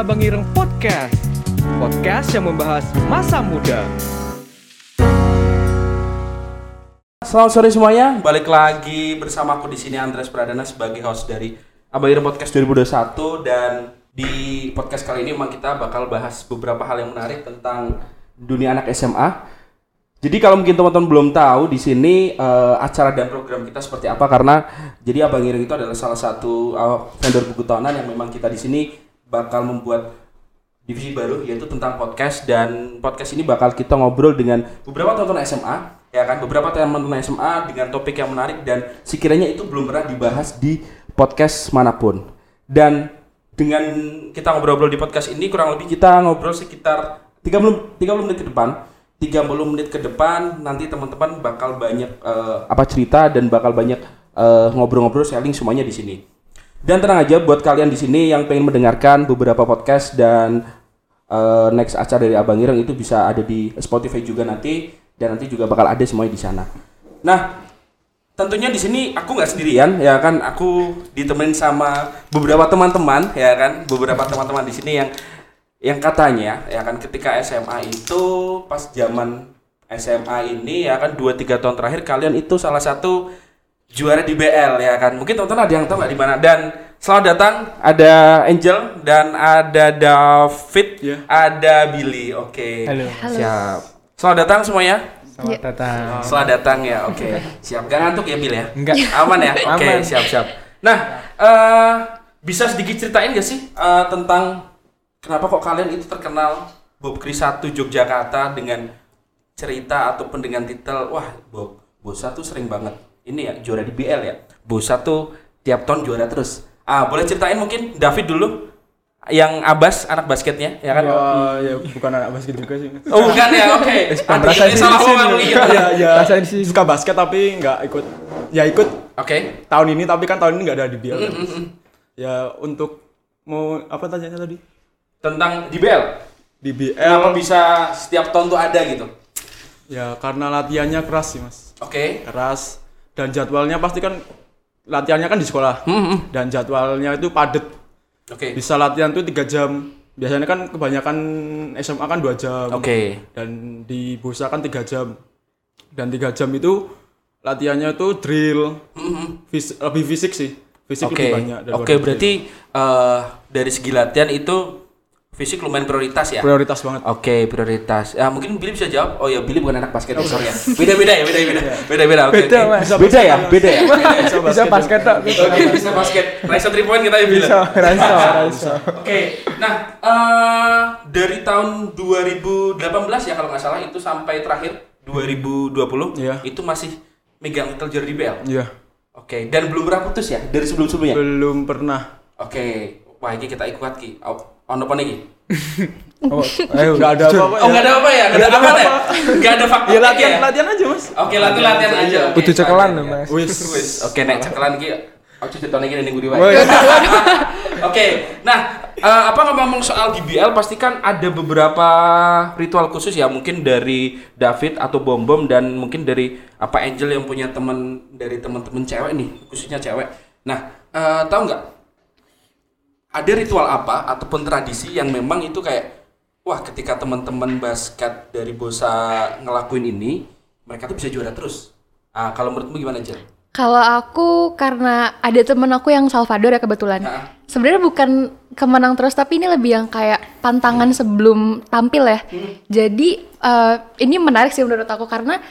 Abang Ireng Podcast. Podcast yang membahas masa muda. Selamat sore semuanya, balik lagi bersama aku di sini Andres Pradana sebagai host dari Abang Ireng Podcast 2021 dan di podcast kali ini memang kita bakal bahas beberapa hal yang menarik tentang dunia anak SMA. Jadi kalau mungkin teman-teman belum tahu di sini eh, acara dan program kita seperti apa karena jadi Abang Ireng itu adalah salah satu eh, vendor buku tahunan yang memang kita di sini bakal membuat divisi baru yaitu tentang podcast. Dan podcast ini bakal kita ngobrol dengan beberapa teman-teman SMA ya kan? Beberapa teman-teman SMA dengan topik yang menarik dan sekiranya itu belum pernah dibahas di podcast mana pun. Dan dengan kita ngobrol-ngobrol di podcast ini kurang lebih kita ngobrol sekitar 30 30 menit ke depan. 30 menit ke depan nanti teman-teman bakal banyak eh, apa cerita dan bakal banyak eh, ngobrol-ngobrol sharing semuanya di sini dan tenang aja buat kalian di sini yang pengen mendengarkan beberapa podcast dan eh, next acara dari Abang Ireng itu bisa ada di Spotify juga nanti dan nanti juga bakal ada semuanya di sana. Nah, tentunya di sini aku nggak sendirian ya kan, aku ditemenin sama beberapa teman-teman ya kan, beberapa teman-teman di sini yang yang katanya ya kan? Ketika SMA itu pas zaman SMA ini ya kan? 2 3 tahun terakhir kalian itu salah satu juara di BL ya kan. Mungkin teman-teman ada yang tahu nggak di mana dan selamat datang ada Angel dan ada David, Ya. ada Billy. Oke. Halo. Siap. Selamat datang semuanya. Selamat datang. Selamat datang ya. Oke. Siap. Gak ngantuk ya Bill ya? Enggak. Aman ya? Oke, Aman. siap siap. Nah, eh bisa sedikit ceritain gak sih eh, tentang kenapa kok kalian itu terkenal Bob Kris 1 Yogyakarta dengan cerita ataupun dengan titel wah Bob Bosa tuh sering banget ini ya juara di BL ya. Bosa tuh tiap tahun juara terus. Ah, boleh ceritain mungkin David dulu yang Abas anak basketnya ya kan? Ya, ya bukan anak basket juga sih. Oh bukan ya, oke. Aduh, Rasain ini salah sih, ngomong sih. iya. Ya, ya. Rasain sih. Suka basket tapi nggak ikut. Ya ikut Oke. tahun ini tapi kan tahun ini nggak ada di BL. Mm, mm, mm. Ya untuk mau apa tanyanya tadi? Tentang di BL. Di BL. Kenapa bisa setiap tahun tuh ada gitu? Ya karena latihannya keras sih mas. Oke. Keras dan jadwalnya pasti kan latihannya kan di sekolah Hmm, dan jadwalnya itu padat. Oke. Bisa latihan tuh tiga jam. Biasanya kan kebanyakan SMA kan dua jam. Oke. dan di Bursa kan tiga jam dan tiga jam itu latihannya itu drill fis- lebih fisik sih fisik Oke. lebih banyak Oke, drill. berarti eh, dari segi latihan itu fisik lumayan prioritas ya? prioritas banget Oke, prioritas. Ya, mungkin Billy bisa jawab. Oh ya, Billy bukan anak basket, sorry ya. Beda-beda ya, beda-beda. Beda-beda. Oke. Beda, oke. Mas. Beda ya, beda ya. bisa Bisa basket tak? Oke, bisa basket. Raisa 3 point kita ya, Billy. Bisa, Raisa, Raisa. Oke, nah eh, dari tahun 2018 ya kalau nggak salah itu sampai terakhir 2020 Iya. itu masih megang titel juara di BL. iya Oke, dan belum pernah putus ya dari sebelum-sebelumnya. belum pernah Oke, wah ini kita ikut ki. Oh, ono apa nih? Oh, ayo. nggak ada apa-apa Oh nggak ada apa ya? Nggak ada apa ya? Nggak ada fakta. ya latihan latihan aja mas Oke, latihan latihan aja. Kudu cekelan. Mas. wis Wis, oke nek cekelan ki. Aku cerita lagi ning Budi Woi. Oke, nah eh, apa ngomong soal GBL pasti kan ada beberapa ritual khusus ya mungkin dari David atau Bom Bom dan mungkin dari apa Angel yang punya teman dari teman-teman cewek nih khususnya cewek. Nah eh, tahu nggak ada ritual apa ataupun tradisi yang memang itu kayak wah ketika teman-teman basket dari Bosa ngelakuin ini mereka tuh bisa juara terus. Ah kalau menurutmu gimana Angel? Kalau aku karena ada temen aku yang Salvador ya kebetulan. Nah. Sebenarnya bukan kemenang terus tapi ini lebih yang kayak pantangan sebelum tampil ya. Jadi eh, ini menarik sih menurut aku karena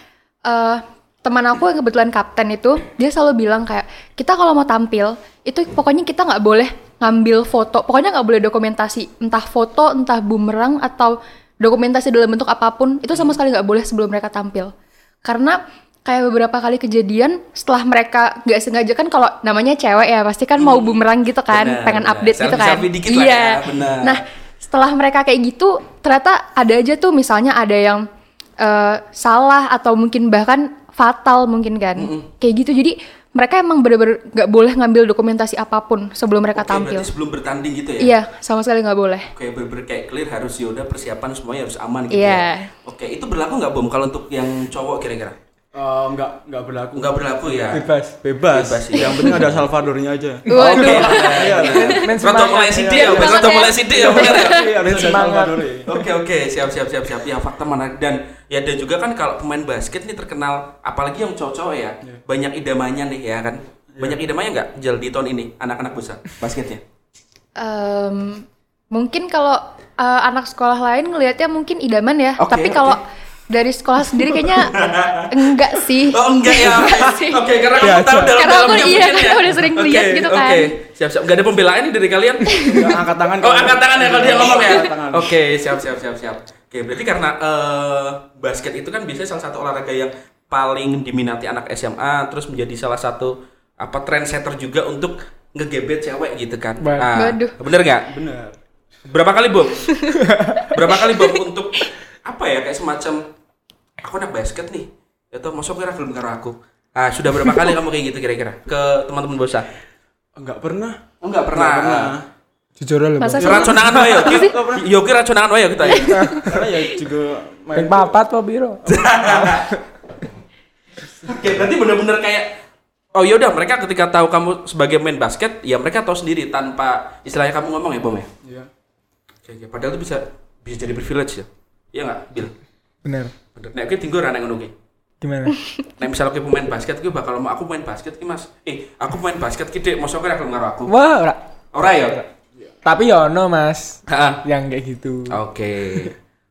eh, teman aku yang kebetulan kapten itu dia selalu bilang kayak kita kalau mau tampil itu pokoknya kita nggak boleh ngambil foto, pokoknya nggak boleh dokumentasi entah foto entah bumerang atau dokumentasi dalam bentuk apa pun itu sama sekali nggak boleh sebelum mereka tampil karena kayak beberapa kali kejadian setelah mereka nggak sengaja kan kalau namanya cewek ya pasti kan mau bumerang gitu kan Benar, pengen benar. update gitu kan iya ya, benar. nah setelah mereka kayak gitu ternyata ada aja tuh misalnya ada yang eh, salah atau mungkin bahkan fatal mungkin kan kayak gitu jadi mereka emang bener-bener nggak boleh ngambil dokumentasi apa pun sebelum mereka Oke, tampil sebelum bertanding gitu ya? iya sama sekali nggak boleh Kayak bener-bener kayak clear harus yaudah persiapan semuanya harus aman gitu Iya. ya. Oke, itu berlaku nggak Bom kalau untuk yang cowok kira-kira? Eh, enggak enggak berlaku. Nggak berlaku ya. Bebas. Bebas. Bebas, iya. Yang penting ada Salvadornya aja. Waduh. Iya. Main Rata mulai sidik ya, Semangat rata ya. mulai sidik ya, benar ya. Iya, ada Semangat. Oke oke siap siap siap siap ya fakta menarik dan ya dan juga kan kalau pemain basket ini terkenal apalagi yang cowok-cowok ya banyak idamannya nih ya kan banyak idamannya nggak Jel di tahun ini anak-anak besar basketnya Em, mungkin kalau eh, anak sekolah lain ngelihatnya mungkin idaman ya. Oke, Tapi oke. kalau dari sekolah sendiri kayaknya enggak sih. oh enggak ya Enggak sih. oke karena kamu Biasa. tahu dalam Karena aku dalamnya iya, mungkin ya. karena udah sering lihat gitu kan. oke siap siap nggak ada pembelaan nih dari kalian Enggak, angkat tangan. oh angkat tangan ya kalau dia ngomong ya Angkat tangan. oke siap siap siap siap oke berarti karena eh, basket itu kan biasanya salah satu olahraga yang paling diminati anak SMA terus menjadi salah satu apa trendsetter juga untuk ngegebet cewek gitu kan Ba- Nah, Waduh. bener nggak Benar. berapa kali bom berapa kali bom untuk apa ya kayak semacam aku anak basket nih atau masuk kira film karo aku ah sudah berapa kali kamu kayak gitu kira-kira ke teman-teman bosa Enggak pernah. oh enggak pernah, Enggak pernah. Jujur aja Masa? Raconangan wae yo. Yo ki raconangan wae yo kita ya. Karena ya juga Ping papat po biro. Oke, berarti bener-bener kayak Oh ya udah mereka ketika tahu kamu sebagai main basket, ya mereka tahu sendiri tanpa istilahnya kamu ngomong ya, Bom ya. Iya. Oke, oke. Padahal itu bisa bisa jadi privilege ya. Iya nggak, Bil? Bener. Nek ki tinggal ra nang ngono. Gimana? Nek misalnya ki pemain basket ki bakal mau aku main basket ki Mas. Eh, aku main basket ki Dek, mosok ora gelem karo aku. Wah, ora. Ora ya? Tapi ya ono Mas Heeh. yang kayak gitu. Oke.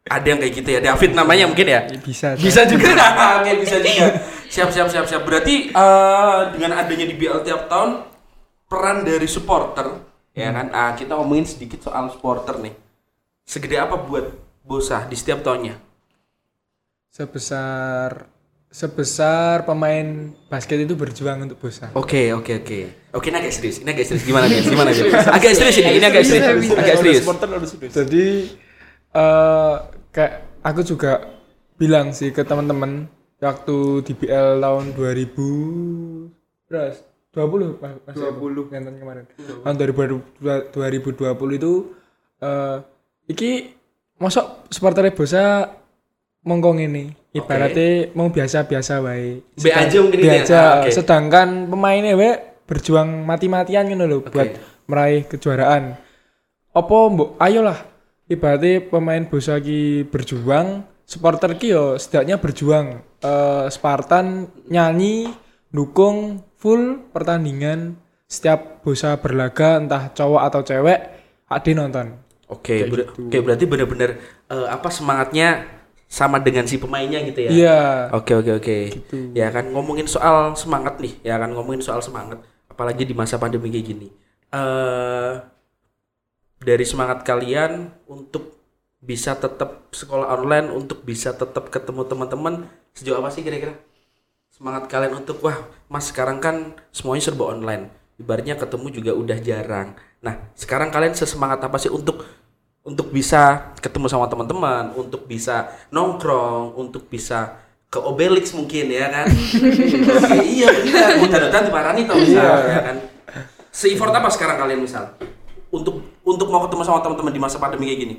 Ada yang kayak gitu ya. David namanya mungkin ya. Bisa. Bisa juga. Oke, bisa juga. Siap, siap, siap, siap. Berarti eh, dengan adanya di BL tiap tahun peran dari supporter ya kan. Ah, kita ngomongin sedikit soal supporter nih. Segede apa buat Bosa di setiap tahunnya? Sebesar sebesar pemain basket itu berjuang untuk bosa. Oke, oke, oke. Oke, ini agak serius. Ini agak serius. Gimana guys? Gimana guys? Agak serius ini. Ini agak serius. Agak serius. Jadi eh kayak aku juga bilang sih ke teman-teman waktu di BL tahun 2000 beras 20 Mas Mas 20 yang kemarin. Tahun 2020 2020 itu eh iki mosok supporter Bosa mongkong ini ibaratnya mau biasa-biasa wae. Be aja mungkin ya? Biasa. Ah, oke. Sedangkan pemainnya we berjuang mati-matian gitu loh Oke. buat meraih kejuaraan. Apa mbok ayolah ibaratnya pemain Bosa ki berjuang, supporter ki yo setidaknya berjuang. Eh Spartan nyanyi, dukung full pertandingan setiap Bosa berlaga entah cowok atau cewek, ade nonton. Oke, Kayak ber- gitu. oke berarti benar-benar eh, apa semangatnya sama dengan si pemainnya gitu ya? Iya. Oke oke oke. Gitu. Ya kan ngomongin soal semangat nih, ya kan ngomongin soal semangat, apalagi di masa pandemi kayak gini. Eh dari semangat kalian untuk bisa tetap sekolah online, untuk bisa tetap ketemu teman-teman, sejauh apa sih kira-kira? Semangat kalian untuk wah, Mas sekarang kan semuanya serba online. Ibaratnya ketemu juga udah jarang. Nah, sekarang kalian sesemangat apa sih untuk untuk bisa ketemu sama teman-teman, untuk bisa nongkrong, untuk bisa ke Obelix mungkin ya kan? Oke, iya benar. Hutan-hutan diparani tau misal ya kan? Se-effort apa sekarang kalian misal? Untuk untuk mau ketemu sama teman-teman di masa pandemi kayak gini?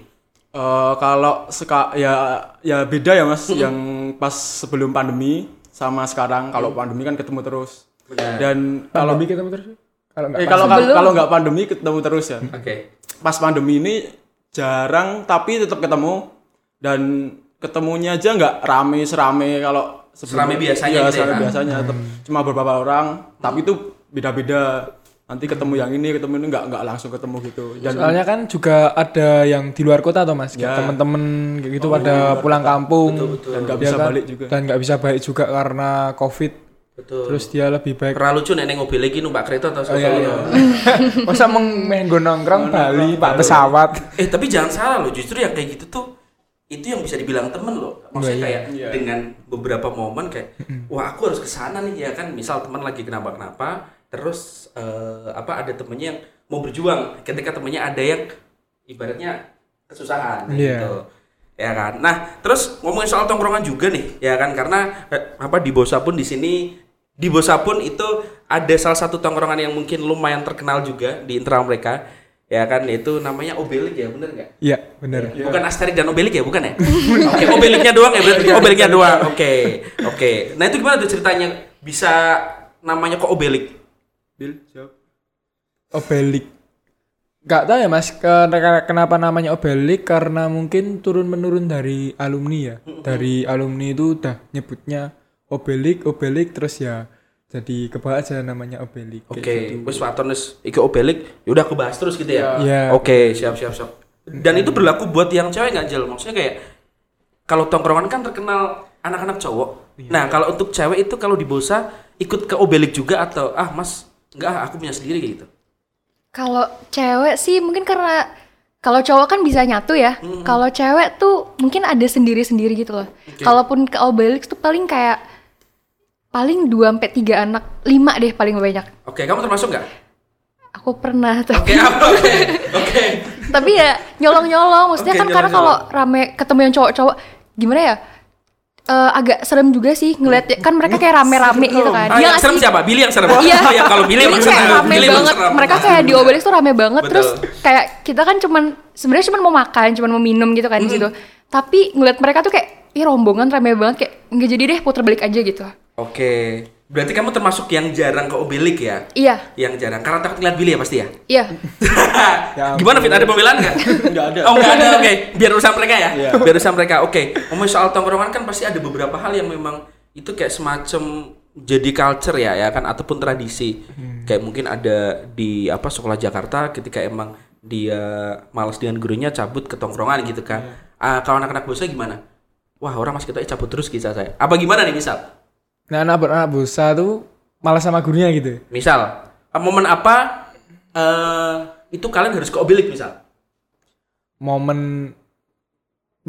Eh, kalau seka ya ya beda ya mas yang pas sebelum pandemi sama sekarang kalau pandemi kan ketemu terus Benar. dan kalau Pandemi ketemu terus? Kalau enggak eh, kalau Sebelum- kalau nggak pandemi ketemu terus ya Oke. pas pandemi ini jarang tapi tetap ketemu. Dan ketemunya aja nggak rame serame kalau Serame biasanya Iya, gitu ya, serame kan? biasanya tetap cuma beberapa orang. Tapi itu beda-beda. Nanti ketemu yang ini ketemu ini nggak nggak langsung ketemu gitu. Dan Soalnya kan juga ada yang di luar kota atau mas, kayak Ya. temen-temen kayak gitu pada pulang kampung. Dan nggak Ya bisa kan? balik juga. Dan nggak bisa balik juga karena covid. Betul. Terus dia lebih baik. Pernah lucu nenek mobil lagi numpak kereta atau Oh, iya, iya. Masa meng- nongkrong Bali, pak pesawat. Eh tapi jangan salah loh, justru yang kayak gitu tuh itu yang bisa dibilang temen loh. Maksudnya Iya, kayak iya. dengan beberapa momen kayak, wah aku harus ke sana nih ya kan. Misal teman lagi kenapa-kenapa, terus eh, apa ada temennya yang mau berjuang. Ketika temennya ada yang ibaratnya kesusahan Iya. gitu. Ya kan. Nah, terus ngomongin soal tongkrongan juga nih, ya kan karena eh, apa di Bosa pun di sini di Bosa pun itu ada salah satu tongkrongan yang mungkin lumayan terkenal juga di internal mereka. Ya kan itu namanya obelik ya bener nggak? Iya, bener. bukan asterik dan obelik ya bukan ya? Oke obeliknya doang ya berarti obeliknya doang. Oke oke. Nah itu gimana tuh ceritanya? Bisa namanya kok obelik Bil, jawab. Obelik. Gak tahu ya mas, ke- ke- kenapa namanya obelik? Karena mungkin turun menurun dari alumni ya. Dari alumni itu udah nyebutnya obelik, obelik terus ya jadi kebawa aja namanya obelik. Oke, gitu. wis waton wis iki obelik, ya udah aku bahas terus gitu ya. Iya. Oke, siap siap siap. Dan itu berlaku buat yang cewek nggak Jel? Maksudnya kayak kalau tongkrongan kan terkenal anak-anak cowok. Iya. Nah, kalau untuk cewek itu kalau di Bosa ikut ke obelik juga atau ah Mas, enggak ah, aku punya sendiri kayak gitu. Kalau cewek sih mungkin karena kalau cowok kan bisa nyatu ya. Hmm. Kalau cewek tuh mungkin ada sendiri-sendiri gitu loh. Kalaupun ke Obelix tuh paling kayak paling 2 sampai 3 anak, 5 deh paling banyak. Oke, kamu termasuk nggak? Aku pernah tuh. Oke, apa? Oke. Oke. Tapi ya nyolong-nyolong. Maksudnya Oke, kan karena kalau rame ketemu yang cowok-cowok gimana ya? Eh, agak serem juga sih ngeliat kan mereka kayak rame-rame gitu kan. Ah, Iya yang serem sih? siapa? Billy yang serem. Iya. Ya kalau Billy kayak serem. rame Billy banget. serem. Mereka kayak di Obelix tuh rame banget. Betul. Terus kayak kita kan cuman sebenarnya cuman mau makan, cuman mau minum gitu kan di situ. Tapi ngeliat mereka tuh kayak ih rombongan rame banget kayak nggak jadi deh puter balik aja gitu. Oke. Berarti kamu termasuk yang jarang ke obelik ya? Iya, Yang jarang. Karena takut ngeliat Billy ya pasti ya? iya. Ya Gimana Fit? Ada pembelaan nggak? Nggak ada. Oh nggak ada, oke. Biar urusan mereka ya. Iya. Biar urusan mereka, oke. Ngomongin soal tongkrongan kan pasti ada beberapa hal yang memang itu kayak semacam jadi culture ya, ya kan ataupun tradisi. Kayak mungkin ada di apa sekolah Jakarta ketika emang dia malas dengan gurunya cabut ke tongkrongan gitu kan. Ah, kalau anak-anak bosnya gimana? Wah orang mas kita cabut terus kisah saya. Apa gimana nih misal? Nah anak anak busa tuh malah sama gurunya gitu. Misal ah, momen apa eh itu kalian harus ke obelik misal? Momen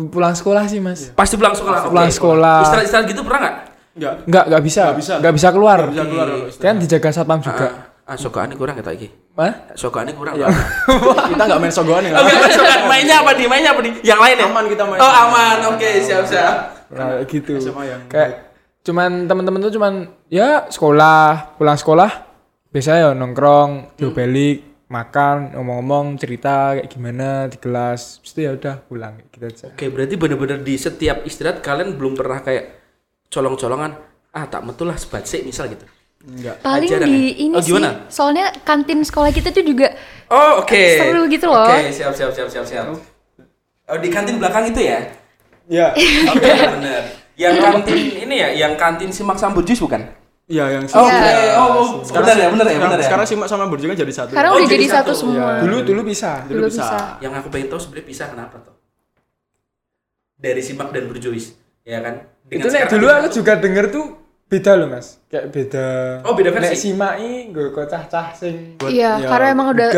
pulang sekolah sih mas. Pasti pulang sekolah. Pulang oke. sekolah. Istirahat-istirahat gitu pernah nggak? Enggak. Nggak nggak bisa, Nggak bisa. nggak bisa keluar. Nggak bisa keluar istirahat. Kan dijaga satpam juga. Ah, sokoannya kurang ya lagi. Hah? Sokoannya kurang. Ya. Kita nggak main sogoan ya. Oke, sokoan mainnya apa nih? Mainnya apa nih? Yang lain ya? Aman kita main. Oh, aman. Oke, siap-siap. Nah, gitu. Kayak cuman teman-teman tuh cuman ya sekolah, pulang sekolah biasa ya nongkrong, diobelik, makan, ngomong-ngomong, cerita kayak gimana di kelas. Terus itu ya udah pulang gitu aja. Oke, berarti bener-bener di setiap istirahat kalian belum pernah kayak colong-colongan ah tak metul lah sebat sih misal gitu. enggak. Paling Jarang di ya? ini Oh, sih. gimana? Soalnya kantin sekolah kita tuh juga Oh, oke. Seru gitu loh. Oke, siap siap siap siap siap. Oh, di kantin belakang itu ya? Ya. Oke, bener. Yang kantin ini ya, yang kantin simak sambut jus bukan? Iya yang Oh, Iya. oke. Oh, oh, bener ya, bener ya, bener ya. Sekarang simak sama burjo kan jadi satu. sekarang Oh, udah jadi jadi satu, satu. semua. Dulu dulu bisa. Dulu bisa. Yang aku pengen tahu sebenarnya pisah kenapa tuh? Dari simak dan berjuis, ya kan? itu nek sekarang dulu aku juga denger tuh beda loh mas. Kayak beda. Oh, beda versi? Nek simai gue cah-cah sing Iya, ya, karena emang udah.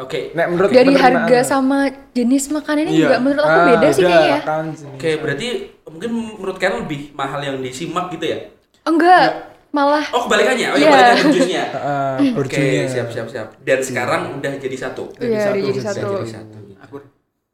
Oke. Nek menurut dari harga aku. sama jenis makanannya Iya. juga menurut aku Ah, beda sih kayaknya. ya. sini. Oke, berarti mungkin menurut kalian lebih mahal yang disimak gitu ya? Enggak, malah Oh, kebalikannya. Oh, Iya. yang kebalikan Oke, borjunya. siap siap siap. Dan sekarang udah jadi satu. iya udah jadi Udah satu. jadi satu.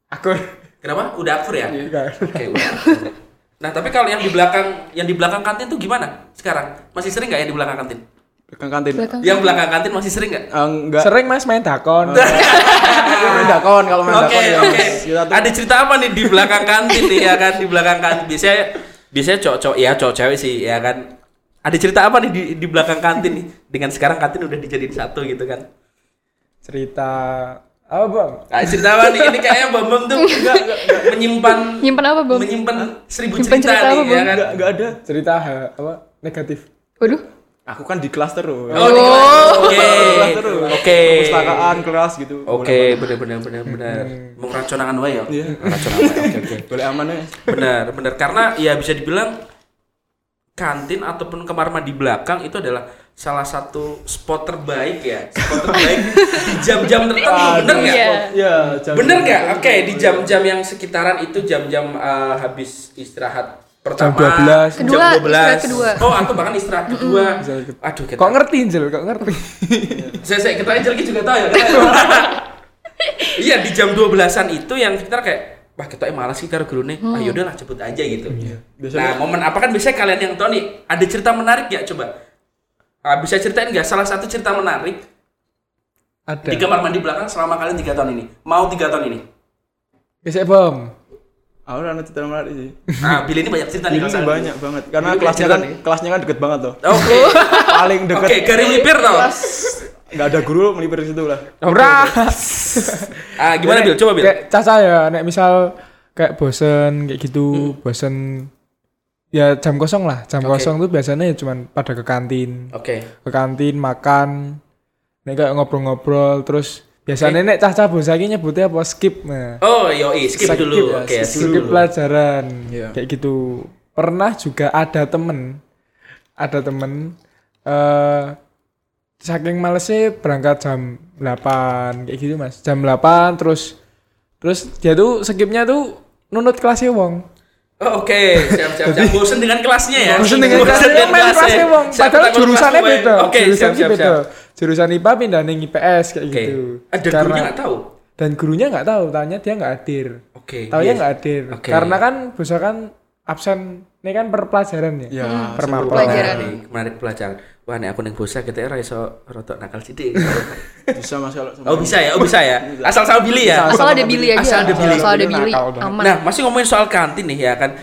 Aku Kenapa? Udah akur ya? Enggak. Oke, udah. Nah, tapi kalau yang di belakang yang di belakang kantin tuh gimana? Sekarang masih sering nggak yang di belakang kantin? Belakang kantin. Belakang. Yang belakang kantin masih sering nggak? Ah, enggak. Sering mas main dakon. main dakon kalau main Oke, dakon ya. oke. Ada cerita apa nih di belakang kantin nih ya kan? Di belakang kantin biasanya biasanya cowok-cowok ya cowok cewek sih ya kan. Ada cerita apa nih di, di belakang kantin nih? Dengan sekarang kantin udah dijadiin satu gitu kan. Cerita apa bang? Nah, cerita apa nih? Ini kayaknya Bam Bam tuh menyimpan Nyimpen apa, Bang? menyimpan seribu Nyimpan cerita, cerita apa, nih ya Bang? kan. enggak enggak ada. Cerita ha- apa negatif? Waduh. Aku kan di kelas terus. Oh, di kelas. Oke. Oke. Perpustakaan kelas gitu. Oke, benar benar benar benar. Mau raconangan wae ya. Iya. Raconangan wae. Oke, oke. Boleh aman ya. Benar, benar karena ya bisa dibilang kantin ataupun kamar mandi belakang itu adalah salah satu spot terbaik ya. Spot terbaik di jam-jam tertentu, bener nggak? Iya. Iya, jam- Bener nggak? Oke, di jam-jam yang sekitaran itu jam-jam eh, habis istirahat pertama, 12. Kedua, jam 12. istirahat kedua. Oh, atau bahkan istirahat kedua. Aduh, kita Kok ngerti Jel? Kok ngerti? saya saya kita Angel juga tahu ya. iya di jam 12-an itu yang kita kayak wah kita malas sih karo gurune. Ah yaudahlah cepet aja gitu. Biasanya- Nah, momen apa kan biasanya kalian yang tahu nih, ada cerita menarik ya coba. Ah, bisa ceritain nggak salah satu cerita menarik Ada. Di kamar mandi belakang selama kalian tiga tahun ini. Mau tiga tahun ini. Bisa bom. Aku udah cerita menarik sih. Nah, Billy ini banyak cerita nih. Ini banyak banget karena Ini kelasnya kan nih. kelasnya kan deket banget tuh. Oke. Paling Oke, deket. garis melipir tau. Nggak ada guru melipir di situ lah. Ora. Ah, gimana Bil? Coba Bil. Kayak caca ya, nek misal kayak bosen kayak gitu, Hmm. bosen ya jam kosong lah. Jam kosong tuh biasanya ya cuman pada ke kantin. Oke. Ke kantin makan. Nek kayak ngobrol-ngobrol terus biasanya nek caca bosan iki nyebutnya apa skip nah. Oh, yoi, skip, dulu. ya, Oke, skip, skip dulu. pelajaran. Iya. Kayak gitu. Pernah juga ada temen ada temen eh saking malesnya berangkat jam 8 kayak gitu mas jam 8 terus terus dia tuh skipnya tuh nunut kelasnya wong Oh, oke, siap siap siap. Bosen dengan kelasnya ya. Bosen dengan kelasnya main kelasnya wong Siap, padahal jurusannya beda Oke, jurusan siap siap siap. jurusan IPA pindah nih IPS kayak Oke. gitu Ada Karena- gurunya nggak tahu. dan gurunya nggak tahu tanya dia nggak hadir Oke. Taunya yes. nggak hadir Oke. karena kan bosan kan absen ini kan per pelajaran ya Ya, per. Pelajaran. Menarik, pelajaran. Wah, nek aku neng bosa kita ora iso rotok nakal sithik. Bisa Mas kalau Oh, bisa ya? Oh, bisa ya. Asal sama Billy ya. Asal ada Billy aja. Asal ada Billy. Asal ada Billy. Aman. Nah, masih ngomongin soal kantin nih ya kan.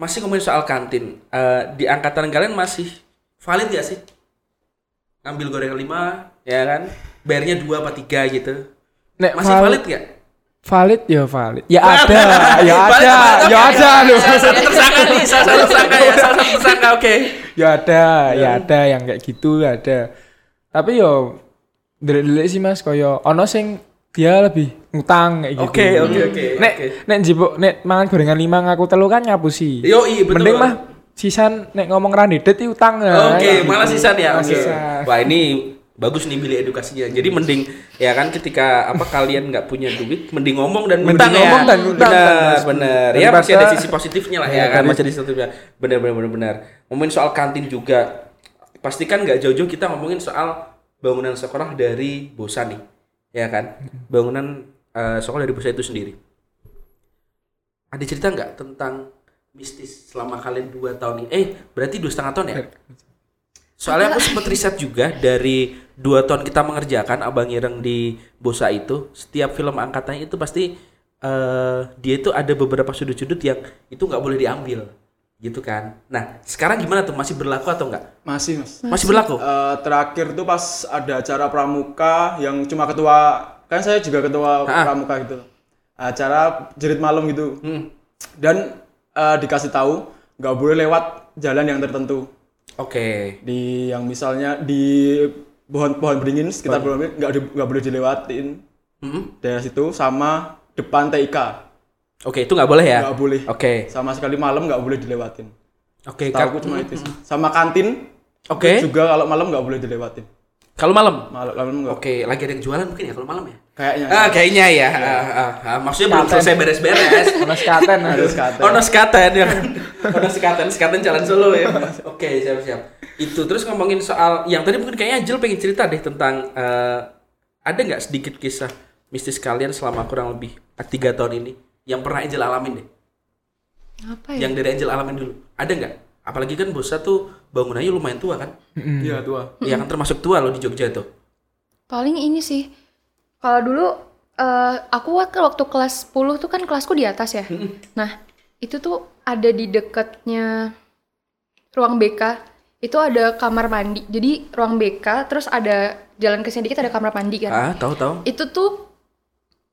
Masih ngomongin soal kantin. Eh, di angkatan kalian masih valid gak sih? Ngambil gorengan 5, ya kan? Bayarnya 2 apa 3 gitu. Nek Masih valid gak? Valid ya valid. Ya ada, ya ada, ya ada loh. Salah satu tersangka nih, salah satu tersangka ya, salah satu tersangka, oke. Ya ada, ya ada yang kayak gitu ada. Tapi yo delik-delik sih Mas koyo ono sing dia lebih ngutang kayak gitu. Oke, oke, oke, Nek oke. nek njipuk nek mangan gorengan lima ngaku telu kan ngapusi. Yo, iya betul. Mending mah sisan nek ngomong randedet iki utang ya. Oke, Kayak malah gitu. sisan ya. Malah Oke. sisan. Wah, ini bagus nih pilih edukasinya. Jadi mending ya kan ketika apa kalian nggak punya duit, mending ngomong dan Mending ya. ngomong dan ngutang, Benar, benar. Ya masih ada sisi positifnya lah ya, Ya, kan, masih ada sisi positifnya. Benar, benar, benar, benar. Ngomongin soal kantin juga. Pastikan nggak jauh-jauh kita ngomongin soal bangunan sekolah dari Bosa nih. Ya kan? Bangunan eh, sekolah dari Bosa itu sendiri. Ada cerita nggak tentang mistis selama kalian dua tahun ini? Eh, berarti dua setengah tahun ya? Soalnya aku sempat riset juga dari dua tahun kita mengerjakan Abang Ireng di Bosa itu, setiap film angkatannya itu pasti eh dia itu ada beberapa sudut-sudut yang itu nggak boleh diambil, gitu kan. Nah, sekarang gimana tuh? Masih berlaku atau enggak? Masih Mas. Masih berlaku? Eh, terakhir tuh pas ada acara pramuka yang cuma ketua kan saya juga ketua Ha-ha. pramuka gitu acara jerit malam gitu Hmm. dan eh, dikasih tahu nggak boleh lewat jalan yang tertentu Oke. di yang misalnya di pohon-pohon beringin sekitar pohon beringin nggak nggak boleh dilewatin Hmm. daerah situ sama depan TIK Oke, itu nggak boleh ya? nggak boleh Oke. sama sekali malam nggak boleh dilewatin Oke, tahu Kak. cuma itu sih sama kantin Oke. juga kalau malam nggak boleh dilewatin Kalau malam? malam malam nggak Oke, lagi ada yang jualan mungkin ya kalau malam ya? kayaknya Ah, kayaknya ya. Ah, ah, ah. Maksudnya belum selesai beres-beres. Ono sekaten harus kata Oh, no sekaten ya. Oh, no sekaten, sekaten jalan Solo ya. Oke, siap-siap. Itu terus ngomongin soal yang tadi mungkin kayaknya Angel pengen cerita deh tentang eh, ada nggak sedikit kisah mistis kalian selama kurang lebih eh, tiga tahun ini yang pernah Angel alamin deh. Apa ya? Yang dari Angel alamin dulu. Ada nggak? Apalagi kan Bosa tuh bangunannya lumayan tua kan? iya tua Iya kan termasuk tua loh di Jogja tuh. Paling ini sih. Kalau dulu eh, aku waktu waktu kelas 10 tuh kan kelasku di atas ya. Nah, itu tuh ada di dekatnya ruang BK. Itu ada kamar mandi. Jadi ruang BK terus ada jalan ke sini dikit ada kamar mandi kan. Ah, tahu-tahu. Itu tuh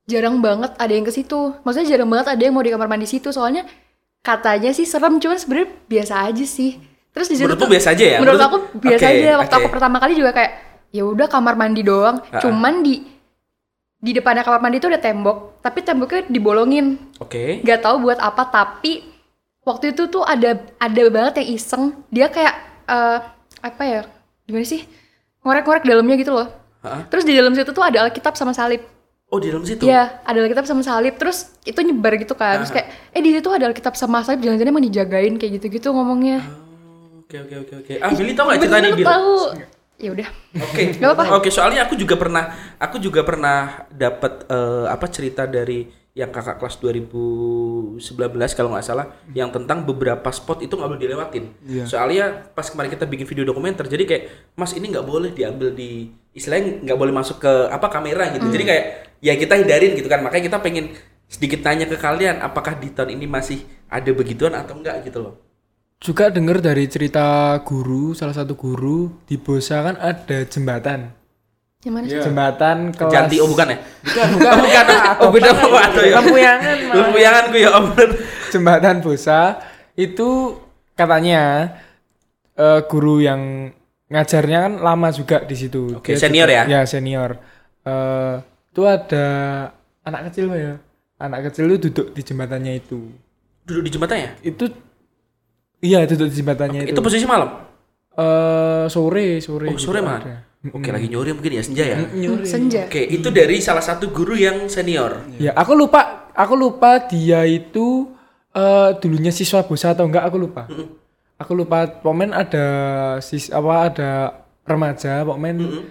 jarang banget ada yang ke situ. Maksudnya jarang banget ada yang mau di kamar mandi situ soalnya katanya sih serem cuman sebenarnya biasa aja sih. Terus di situ Menurutmu tuh- biasa aja ya? Menurut Menurut- aku biasa Oke, aja. Waktu oke. aku pertama kali juga kayak ya udah kamar mandi doang. Ah, ah. Cuman di di depannya kamar mandi itu ada tembok, tapi temboknya dibolongin. Oke. Nggak tahu buat apa, tapi waktu itu tuh ada ada banget yang iseng. Dia kayak eh, apa ya? Gimana sih? Ngorek-ngorek dalamnya gitu loh. Ah. Terus di dalam situ tuh ada Alkitab sama salib. Oh, di dalam situ. Iya, ada Alkitab sama salib. Terus itu nyebar gitu kan. Terus kayak, eh di situ ada Alkitab sama salib. Jangan-jangan emang dijagain kayak gitu-gitu ngomongnya. Oke, oke, oke, oke. Ah, Billy tau gak cerita nih, Bener-bener Bil? tahu. Ya udah. Oke. Gak apa-apa. Oke, soalnya aku juga pernah aku juga pernah dapat eh, apa cerita dari yang kakak kelas 2019 kalau nggak salah yang tentang beberapa spot itu nggak boleh dilewatin. Iya. Soalnya pas kemarin kita bikin video dokumenter, jadi kayak Mas ini nggak boleh diambil di istilahnya nggak boleh masuk ke apa kamera gitu. Jadi kayak ya kita hindarin gitu kan. Makanya kita pengen sedikit tanya ke kalian apakah di tahun ini masih ada begituan atau enggak gitu loh. Juga dengar dari cerita guru, salah satu guru di Bosa kan ada jembatan. Gimana sih? Jembatan kelas Janti oh bukan ya? Bukan, bukan, bukan. Oh beda apa atau ya? Lempuyangan. Lempuyangan ku ya om. jembatan Bosa itu katanya eh, guru yang ngajarnya kan lama juga di situ. Oke, Dia senior juga- ya? Ya senior. Eh, itu ada anak kecil ya. Anak kecil itu duduk di jembatannya itu. Duduk di jembatannya. Itu iya duduk di jembatannya itu. Itu posisi malam. Eh, sore sore. Oh, sore gitu malah. ada. Oke, lagi nyuri mungkin ya senja ya. Hmm, senja. Oke, itu dari salah satu guru yang senior. Ya, aku lupa, aku lupa dia itu eh dulunya siswa Bosa atau enggak aku lupa. Aku lupa pokoknya ada sis apa ada remaja pokoknya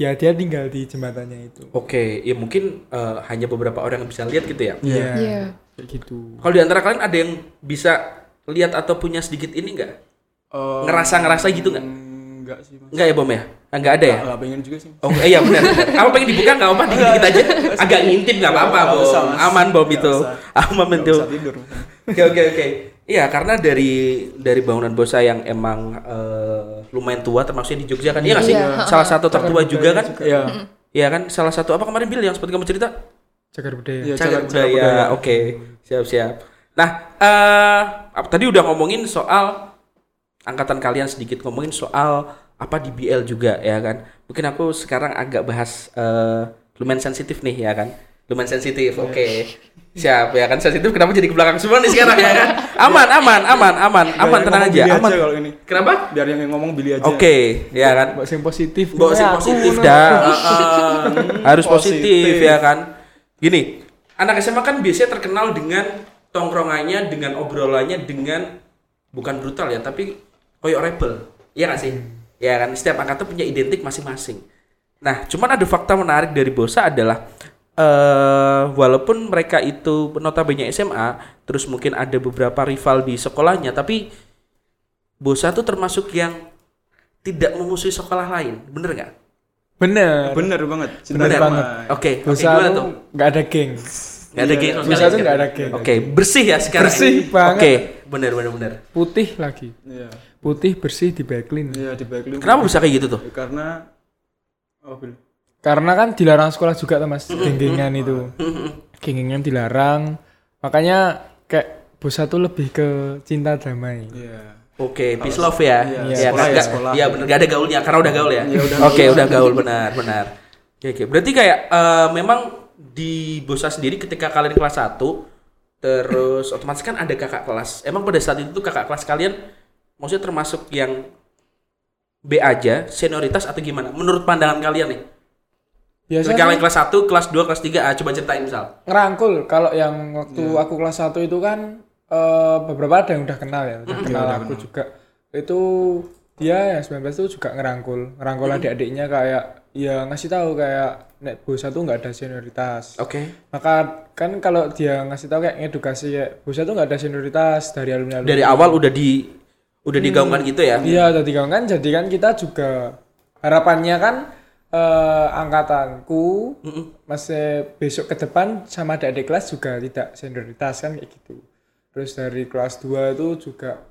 ya dia tinggal di jembatannya itu. Oke, ya mungkin eh, hanya beberapa orang yang bisa lihat gitu ya. Iya. Iya. Kayak gitu. Kalau di antara kalian ada yang bisa lihat atau punya sedikit ini enggak? Eh, Ngerasa-ngerasa gitu nggak? Enggak sih, Mas. Enggak ya, Bom ya? Enggak ada ya? Enggak pengen juga sih. Oh iya benar. Kamu pengen dibuka nggak apa-apa dikit-dikit aja. Agak ngintip nggak apa-apa, Bom. Aman, Bom itu. usah. Aman Enggak itu. Oke oke oke. Iya karena dari dari bangunan Bosa yang emang eh, lumayan tua termasuknya di Jogja kan. Iya sih? Iya. Salah satu tertua juga kan. Iya. Iya kan salah satu apa kemarin Bill yang seperti kamu cerita? Cagar budaya. Iya, Cagar budaya. budaya. Oke, siap siap. Nah, eh apa- tadi udah ngomongin soal angkatan kalian sedikit ngomongin soal apa di BL juga ya kan. Mungkin aku sekarang agak bahas eh lumayan sensitif nih ya kan. Lumayan sensitif. Iya. Oke. Siap ya kan sensitif kenapa jadi ke belakang semua nih sekarang ya kan? Aman, aman, aman, aman, aman yang tenang aja. Aman. kalau ini. Kenapa? Biar yang ngomong Billy aja. Oke, ya kan. Mbak yang positif. Bawa sih Ya, aku positif dah. Harus positif. Positif. ya kan. Gini, anak SMA kan biasanya terkenal dengan tongkrongannya, dengan obrolannya, dengan bukan brutal ya, tapi koyok rebel. Iya gak sih? Ya kan, setiap angkatan punya identik masing-masing. Nah, cuman ada fakta menarik dari Bosa adalah eh walaupun mereka itu notabene SMA, terus mungkin ada beberapa rival di sekolahnya, tapi Bosa tuh termasuk yang tidak memusuhi sekolah lain, bener nggak? Bener. Bener banget. Cinta Bener banget. Oke, oke Bosa gimana tuh nggak ada geng. Nggak ada geng Bosa tuh nggak ada geng. Oke, bersih ya sekarang. Bersih ini? banget. Oke, bener bener bener. Putih lagi. Iya. Putih bersih di backlin. Iya, di backlink. Kenapa bisa kayak gitu tuh? Ya, Karena oh, Bill. Karena kan dilarang sekolah juga tuh mas, geng-gengan itu. Geng-gengan dilarang. Makanya kayak Bosa tuh lebih ke cinta damai. Iya. Oke, peace love ya. Iya, Iya, sekolah nggak- ya, sekolah. Iya bener, gak ada gaulnya karena udah gaul ya. Iya, udah Oke, udah gaul benar benar. Oke, oke. Berarti kayak eh, memang di Bosa sendiri ketika kalian kelas 1 terus otomatis kan ada kakak kelas. Emang pada saat itu tuh kakak kelas kalian maksudnya termasuk yang B aja, senioritas atau gimana? Menurut pandangan kalian nih? Biasanya kalian kelas 1, kelas 2, kelas 3, ah, coba ceritain misal. ngerangkul kalau yang waktu Iya. aku kelas 1 itu kan eh, beberapa ada yang udah kenal ya udah kenal udah aku juga itu dia yang 19 itu juga ngerangkul ngerangkul adik-adiknya kayak ya ngasih tahu kayak nek bosa tuh nggak ada senioritas Oke. maka kan kalau dia ngasih tahu kayak edukasi ya bosa tuh nggak ada senioritas dari alumni alumni Dari awal udah di udah digaungkan gitu ya. iya jadi kan jadi kan kita juga harapannya kan eh, angkatanku masih besok ke depan sama adik-adik kelas juga tidak senioritas kan kayak gitu terus dari kelas 2 itu juga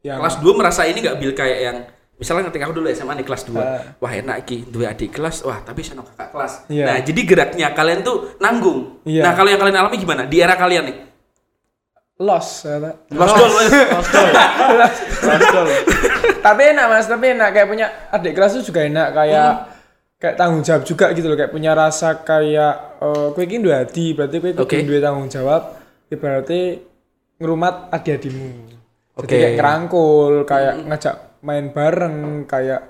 yang Kelas 2 merasa ini nggak bil kayak yang misalnya ketika aku dulu SMA nih kelas 2. Ah. wah enak iki dua adik kelas. Wah, tapi saya kakak kelas. Iya. Nah, jadi geraknya kalian tuh nanggung. Iya. Nah, kalau yang kalian alami gimana? Di era kalian nih. Lost goal. Rascal. tapi enak mas tapi enak. Kayak punya adik kelas itu juga enak. Kayak kayak tanggung jawab juga gitu loh. Kayak punya rasa kayak eh kue ini dua hati berarti kue Oke. kudu dua tanggung jawab. Ya berarti ngerumat adik-adikmu jadi Oke. kayak ngerangkul kayak ngajak main bareng kayak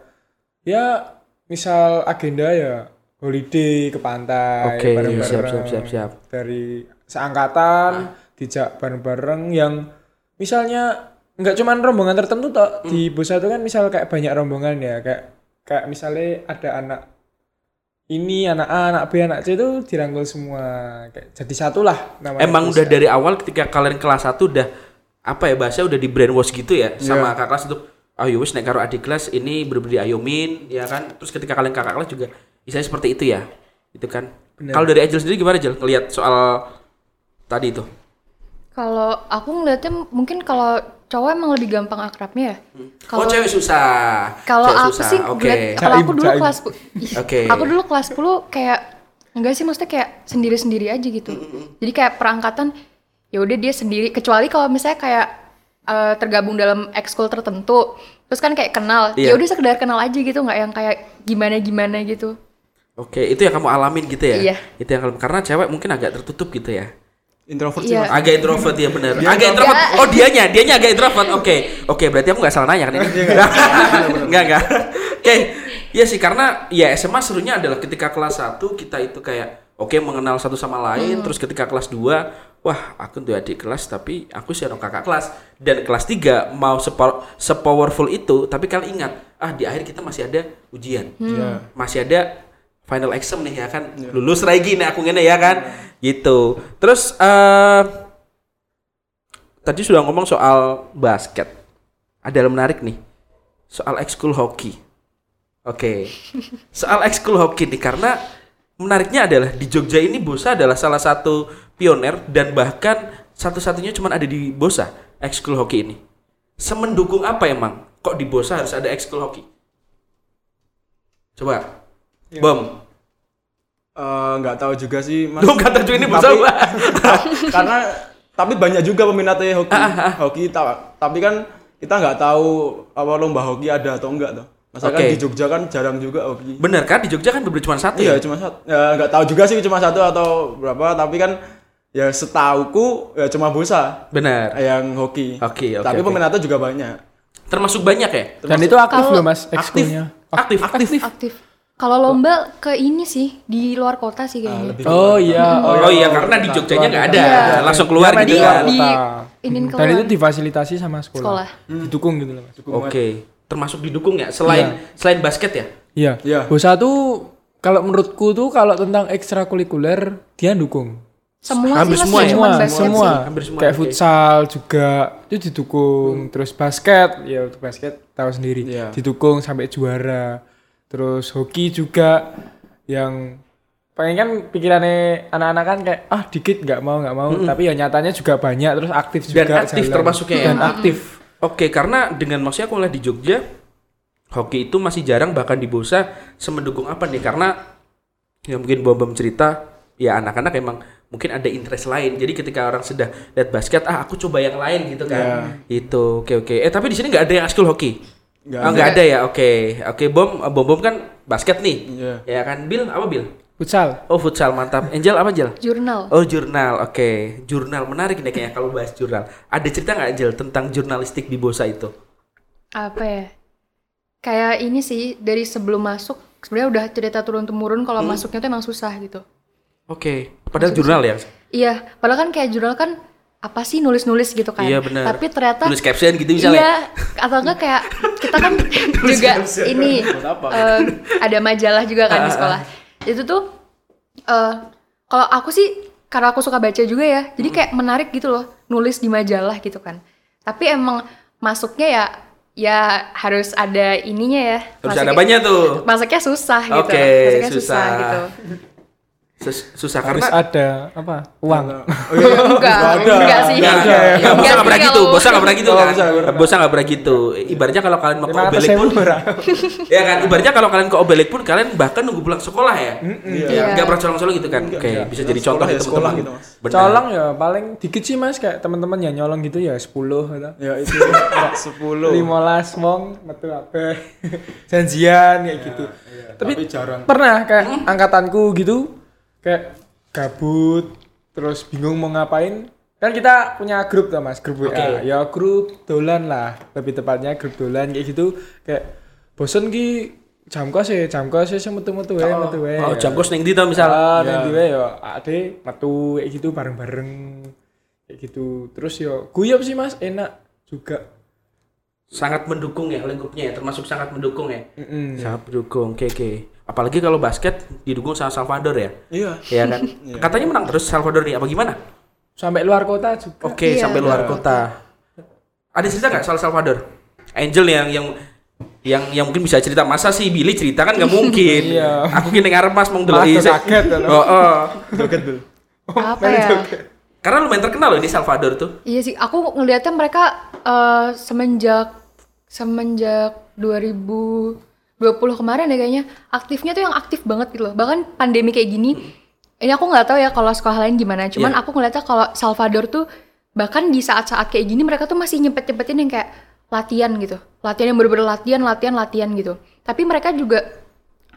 ya misal agenda ya holiday ke pantai Oke, bareng-bareng. siap, siap, siap, siap. dari seangkatan dijak bareng-bareng yang misalnya nggak cuman rombongan tertentu toh. Di Bosa itu kan misal kayak banyak rombongan ya kayak kayak misalnya ada anak ini anak A, anak B, anak C itu dirangkul semua. Kayak jadi satu lah namanya. Emang udah dari awal ketika kalian kelas 1 udah apa ya bahasa udah di brainwash gitu ya sama kakak kelas untuk ayo wis nek karo adik kelas ini bener-bener ayomin ya kan? Terus ketika kalian kakak kelas juga istilahnya seperti itu ya itu kan? Kalau dari Angel sendiri gimana Angel ngelihat soal tadi itu Kalau aku ngeliatnya mungkin kalau cowok emang lebih gampang akrabnya ya. oh Kalau cewek susah kalau aku susah. sih oke ngeliat- kalau aku dulu kelas Oke. aku dulu kelas 10 kayak enggak sih maksudnya kayak sendiri-sendiri aja gitu. Jadi kayak perangkatan ya udah dia sendiri kecuali kalau misalnya kayak eh, tergabung dalam ekskul tertentu terus kan kayak kenal Iya. ya udah sekedar kenal aja gitu nggak yang kayak gimana gimana gitu oke itu yang kamu alamin gitu ya Iya. itu yang kamu karena cewek mungkin agak tertutup gitu ya Introvert sih Iya. mas. agak introvert ya bener agak introvert. oh dianya dianya agak introvert. Oke oke berarti aku nggak salah nanya kan ini? Nggak nggak oke ya sih karena ya SMA serunya adalah ketika kelas 1 kita itu kayak oke mengenal satu sama lain terus ketika kelas 2 wah aku tuh adik kelas tapi aku sih orang kakak kelas. Dan kelas 3 mau sepo- sepowerful itu tapi kalian ingat ah di akhir kita masih ada ujian. Iya. masih ada final exam nih ya kan. Lulus lagi nih aku ngene ya kan. Gitu. Terus eh tadi sudah ngomong soal basket. Ada yang menarik nih. Soal ekskul hoki. Oke. Soal ekskul hoki nih karena menariknya adalah di Jogja ini Bosa adalah salah satu pioner dan bahkan satu-satunya cuma ada di Bosa ekskul hoki ini. Semendukung apa emang? Kok di Bosa harus ada ekskul hoki? Coba bom Eh, nggak tahu juga sih mas. Lu kata cuy ini Mbak. Karena tapi banyak juga peminatnya hoki. Ah, hoki ta- tapi kan kita nggak tahu apa lomba hoki ada atau enggak tuh. Masa kan Oke. di Jogja kan jarang juga hoki. bener kan di Jogja kan bener cuma satu Iya ya cuma satu. Ya nggak tahu juga sih cuma satu atau berapa. Tapi kan ya setauku ya cuma Bosa bener yang hoki. Oke, oke, Tapi oke. peminatnya juga banyak. termasuk banyak ya Dan itu aktif loh mas aktif ekskulnya. aktif aktif aktif kalau lomba ke ini sih di luar kota sih kayaknya Oh iya. oh, iya karena di Jogjanya nggak ada Iya. langsung keluar main gitu di kan luar di kota. inin Dan itu difasilitasi sama sekolah. sekolah Didukung gitu loh mas. oke termasuk didukung ya selain selain basket ya Iya. Iya. Bosa tuh kalau menurutku tuh kalau tentang ekstrakurikuler dia dukung. semua Hampir sih mas semua ya? Semua, basket semua. sih Hampir semua, Kayak oke. futsal juga itu didukung. Terus basket, ya untuk basket tahu sendiri. Iya. Didukung sampai juara. Terus hoki juga yang pengen kan pikirannya anak-anak kan kayak ah dikit nggak mau nggak mau. Tapi ya nyatanya juga banyak terus aktif Dan juga aktif jalan. termasuknya ya? dan aktif. Oke karena dengan maksudnya aku ngeliat di Jogja hoki itu masih jarang bahkan di Bosa semendukung apa nih? Karena ya mungkin bom bom cerita ya anak-anak emang mungkin ada interest lain. Jadi ketika orang sudah lihat basket ah aku coba yang lain gitu kan. Itu oke oke. Eh tapi di sini nggak ada yang school hoki Nggak oh, nggak ada ya? Oke oke. Bom bom bom kan basket nih. Iya. ya kan? Bill apa Bill? Futsal. Oh futsal mantap. Angel apa Angel? Jurnal. Oh jurnal, oke. Jurnal menarik nih kayaknya kalau bahas jurnal. Ada cerita nggak Angel tentang jurnalistik di Bosa itu? apa ya? Kayak ini sih dari sebelum masuk sebenarnya udah cerita turun temurun kalau Hmm. masuknya tuh emang susah gitu. Oke, padahal jurnal ya. iya. Padahal kan kayak jurnal kan apa sih nulis nulis gitu kan Iya, benar. tapi ternyata Tulis caption gitu misalnya. Iya, atau enggak kayak kita kan juga ini eh, ada majalah juga kan Ah, di sekolah. Itu tuh eh kalau aku sih karena aku suka baca juga ya, jadi Hmm. kayak menarik gitu loh nulis di majalah gitu kan. Tapi emang masuknya ya ya harus ada ininya ya. Harus ada Masuknya- banyak tuh. Masuknya susah gitu. Oke, masuknya susah. gitu. Sus- susah harus karena ada apa uang Oh, iya. enggak, enggak sih. Nggak, nggak, Enggak nggak, bosa sih nggak pernah gitu, kalau- bosa nggak pernah gitu kan. bosa nggak pernah. Gitu. Ibaratnya kalau kalian mau ke Obelik pun, ya kan. Ibaratnya kalau kalian ke Obelik pun kalian bahkan nunggu pulang sekolah ya. Iya. Nggak pernah colong-colong gitu kan. Oke, Enggak, bisa enggak. jadi contoh ya sekolah teman-teman. gitu, colong ya paling dikit sih mas kayak teman-teman yang nyolong gitu ya 10 gitu Ya itu 10. 15 wong metu apa janjian kayak gitu tapi, Tapi jarang. pernah kayak angkatanku gitu kayak gabut terus bingung mau ngapain kan kita punya grup tuh mas grup WA ya grup dolan lah lebih tepatnya grup dolan kayak gitu kayak bosen ki jam kos ya jam kos ya metu-metu wae metu wae Oh, jam kos ning ndi to misal. Ah, neng diwe yo ade metu kayak gitu bareng-bareng kayak gitu. Terus yo guyub sih Mas, enak juga. sangat mendukung ya lingkupnya ya, termasuk sangat mendukung ya. Mm-mm. Sangat mendukung. Oke, oke. Apalagi kalau basket didukung sama Salvador ya. Iya. Iya kan? Katanya menang terus Salvador nih, apa gimana? Sampai luar kota juga. Oke, Iya. sampai luar kota. Ada cerita nggak soal Salvador? Angel yang yang yang yang mungkin bisa cerita masa sih Billy cerita kan nggak mungkin. Iya. Aku gini ngarep mas mau kaget, ya, Oh, oh. Joget dulu. Apa ya? Karena lumayan terkenal loh di Salvador tuh. Iya sih, aku ngelihatnya mereka eh, semenjak semenjak 2020 kemarin ya kayaknya aktifnya tuh yang aktif banget gitu loh. Bahkan pandemi kayak gini, ini aku nggak tahu ya kalau sekolah lain gimana. Cuman Iya. aku ngeliatnya kalau Salvador tuh bahkan di saat-saat kayak gini mereka tuh masih nyempet-nyempetin yang kayak latihan gitu. Latihan yang bener-bener latihan, latihan, latihan gitu. Tapi mereka juga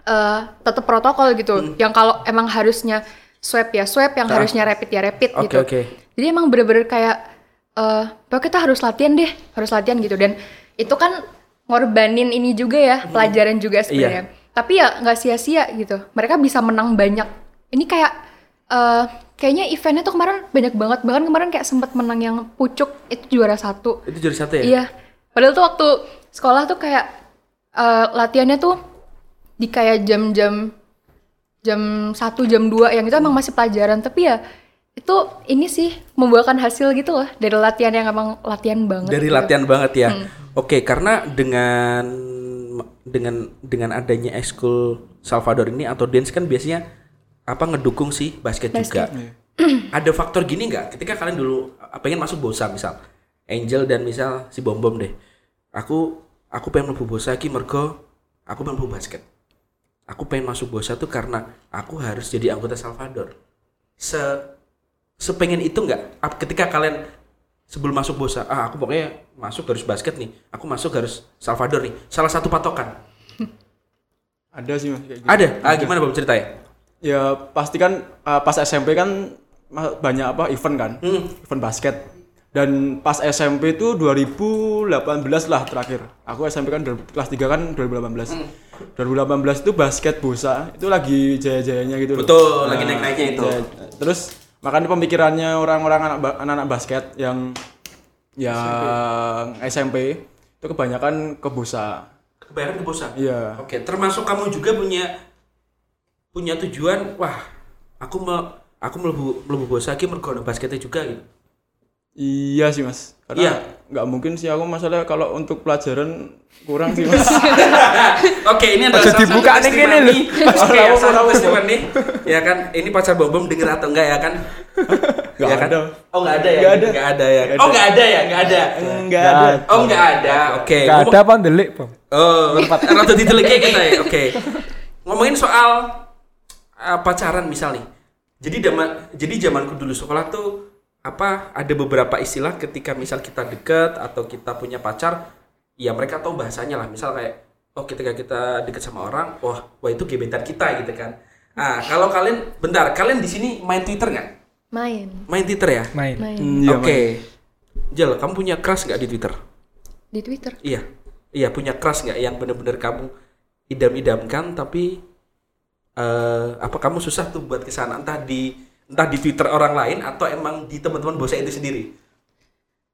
eh tetap protokol gitu. Hmm. Yang kalau emang harusnya swab ya swab, yang harusnya rapid ya rapid Oke, gitu. oke. Jadi emang bener-bener kayak eh pokoknya kita harus latihan deh, harus latihan gitu dan itu kan ngorbanin ini juga ya, pelajaran juga sebenarnya. Tapi ya nggak sia-sia gitu. Mereka bisa menang banyak. Ini kayak eh kayaknya eventnya tuh kemarin banyak banget. Bahkan kemarin kayak sempat menang yang pucuk itu juara satu. Itu juara satu ya? Iya. Padahal tuh waktu sekolah tuh kayak eh, latihannya tuh di kayak jam-jam jam 1 jam 2 yang itu emang masih pelajaran tapi ya itu ini sih membuahkan hasil gitu loh dari latihan yang emang latihan banget. Dari gitu. latihan banget ya. Oke, karena dengan dengan dengan adanya ekskul Salvador ini atau dance kan biasanya apa ngedukung sih basket, juga. Ada faktor gini nggak? Ketika kalian dulu uh, pengen masuk Bosa misal, Angel dan misal si Bom Bom deh. Aku aku pengen masuk Bosa ki mergo aku pengen masuk basket. Aku pengen masuk Bosa tuh karena aku harus jadi anggota Salvador. Se sepengen itu nggak? Ketika kalian sebelum masuk Bosa, ah aku pokoknya masuk harus basket nih. Aku masuk harus Salvador nih. Salah satu patokan. Ada sih mas kayak gitu. Ada. Ah gimana Bom ceritanya? Ya pasti kan uh, pas SMP kan banyak apa event kan, Hmm. event basket. Dan pas SMP itu 2018 lah terakhir. Aku SMP kan kelas 3 kan 2018. Hmm. 2018 itu basket bosa itu lagi jaya-jayanya gitu loh. Betul, lagi naik-naiknya itu. jaya- Terus makanya pemikirannya orang-orang anak-anak basket yang yang SMP itu kebanyakan ke bosa. Kebanyakan ke Bosa. Iya. Oke, termasuk kamu juga punya punya tujuan, wah, aku mau aku melebu melebu Bosa ki mergo basketnya juga gitu. Iya sih mas, Iya. Karena nggak mungkin sih aku masalah kalau untuk pelajaran kurang sih mas. Oke, ini adalah satu dibuka nih gini testimoni. Oke, tahu. satu testimoni. Ya kan, ini pacar Bom Bom denger atau enggak ya kan? Nggak Ya kan? ada. Oh, enggak ada ya? Nggak ada. Enggak ada ya. Nggak Oh, ada. enggak ada ya? Enggak ada. Nggak ada. Oh, enggak ada. Oke. Gak ngomong- ada apa ndelik, Bang? Oh, rada diteleke kita ya. Oke. Ngomongin soal uh, pacaran misal nih. Jadi zaman jadi zamanku dulu sekolah tuh apa ada beberapa istilah ketika misal kita deket atau kita punya pacar, ya mereka tahu bahasanya lah. Misal kayak oh ketika kita deket sama orang, wah wah itu gebetan kita gitu kan. Ah, kalau kalian bentar, kalian di sini main Twitter nggak? Main. Main Twitter ya? Main. Main Hmm, iya, Oke. Jel, kamu punya crush nggak di Twitter? di Twitter. Iya, iya punya crush nggak yang bener-bener kamu idam-idamkan tapi eh apa kamu susah tuh buat ke sana entah di entah di Twitter orang lain atau emang di teman-teman bosa itu sendiri?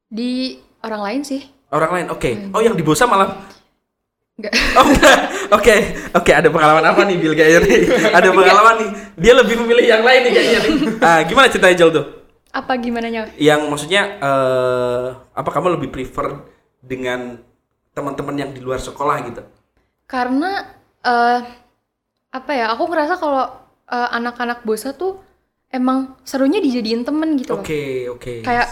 Di orang lain sih. orang lain oke. Oh yang di bosa malah? Enggak. oh enggak oke oke ada pengalaman apa nih Bill kayaknya nih? Ada pengalaman nih. Dia lebih memilih yang lain nih kayaknya nih. Ah gimana ceritanya Jel tuh? Apa gimana nya? yang maksudnya eh apa kamu lebih prefer dengan teman-teman yang di luar sekolah gitu? Karena eh apa ya? Aku ngerasa kalau eh, anak-anak bosa tuh emang serunya dijadiin temen gitu loh. Oke, oke. Kayak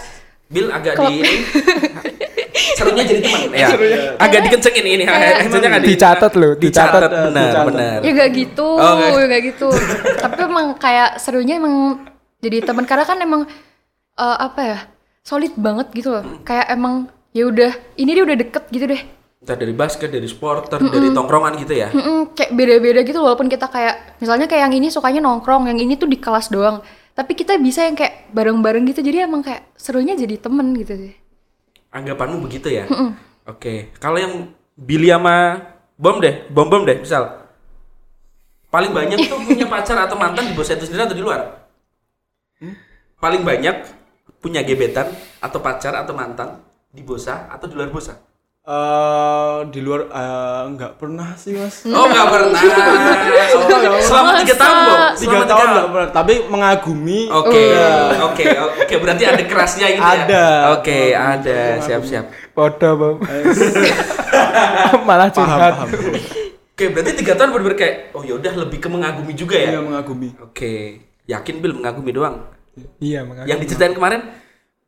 Bill agak Kalau- di serunya jadi teman ya. Agak dikencengin ini. Kayak- di- Dicatat loh, Dicatat dicatat. benar, Dicatat. benar. ya gak gitu, Oh, nggak. ya gak gitu. Tapi emang kayak serunya emang jadi teman karena kan emang eh, apa ya? Solid banget gitu loh. Kayak emang ya udah ini dia udah deket gitu deh. Entah dari basket, dari supporter, dari tongkrongan gitu ya. Mm-mm, kayak beda-beda gitu walaupun kita kayak misalnya kayak yang ini sukanya nongkrong, yang ini tuh di kelas doang. Tapi kita bisa yang kayak bareng-bareng gitu. Jadi emang kayak serunya jadi temen gitu sih. Anggapanmu begitu ya. Oke. Kalau yang Billy sama Bom deh, Bom Bom deh, misal. Paling banyak tuh punya pacar atau mantan di bos itu sendiri atau di luar? Paling banyak punya gebetan atau pacar atau mantan di bosa atau di luar bosa? Eh di luar eh, nggak pernah sih mas. Oh nggak pernah. Oh, Selama tiga tahun Bob. Tiga tahun nggak pernah. Tapi mengagumi. Oke, oke, oke. Berarti ada kerasnya gitu ya? Ada. Oke, ada. Siap, siap. Podo, Bang. Malah curhat. paham. Oke, berarti tiga tahun bener-bener kayak, oh yaudah lebih ke mengagumi juga ya? Iya mengagumi. Oke, yakin Bil mengagumi doang? Iya, mengagumi. Yang diceritain kemarin?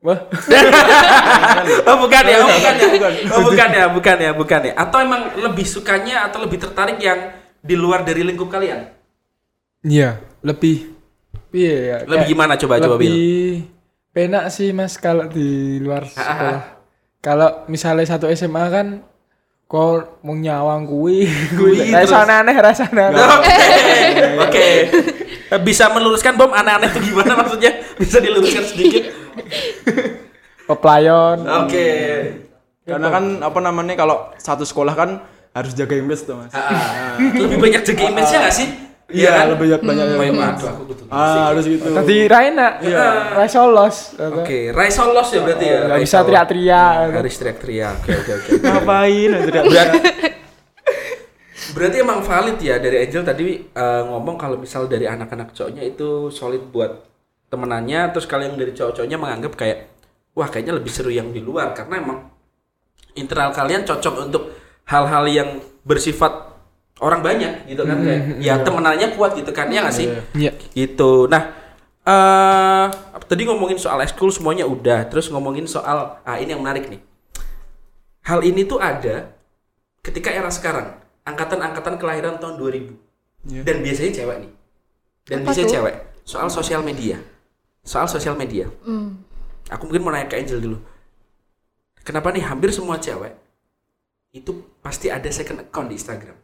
Wah, oh bukan ya, oh, bukan ya, oh bukan ya, bukan ya, bukan ya. Atau emang lebih sukanya atau lebih tertarik yang di luar dari lingkup kalian? iya, lebih iya ya. Lebih kayak gimana coba coba Bil? Lebih penak sih Mas kalau di luar sekolah. Kalau misalnya satu SMA kan kok mau nyawang kui, kui rasanya aneh rasanya. aneh. Oke, oke. Bisa meluruskan bom aneh-aneh itu gimana maksudnya? Bisa diluruskan sedikit? Peplayon. Oke. Karena kan apa namanya kalau satu sekolah kan harus jaga image tuh mas. Ah, lebih banyak jaga image-nya nggak sih? Iya kan? lebih banyak banyak Oh, iya, image. aduh, aku Ah harus gitu. Tadi Raina, iya, Raisa lolos. Oke, Rai Solos ya berarti ya. Gak bisa Solos. teriak-teriak. Harus teriak-teriak. Oke, oke, oke. Ngapain? Tidak Berarti emang valid ya dari Angel tadi eh, ngomong kalau misal dari anak-anak cowoknya itu solid buat temenannya, terus kalian dari cowok-cowoknya menganggap kayak wah kayaknya lebih seru yang di luar. Karena emang internal kalian cocok untuk hal-hal yang bersifat orang banyak gitu kan kayak ya temenannya kuat gitu kan ya nggak sih? Iya. gitu. Nah eh tadi ngomongin soal ekskul semuanya udah terus ngomongin soal ah ini yang menarik nih. Hal ini tuh ada ketika era sekarang angkatan-angkatan kelahiran tahun 2000 dan biasanya cewek nih. Dan Apa biasanya tuh? cewek. Soal sosial media. Soal sosial media. Hmm. aku mungkin mau nanya ke Angel dulu. Kenapa nih hampir semua cewek itu pasti ada second account di Instagram?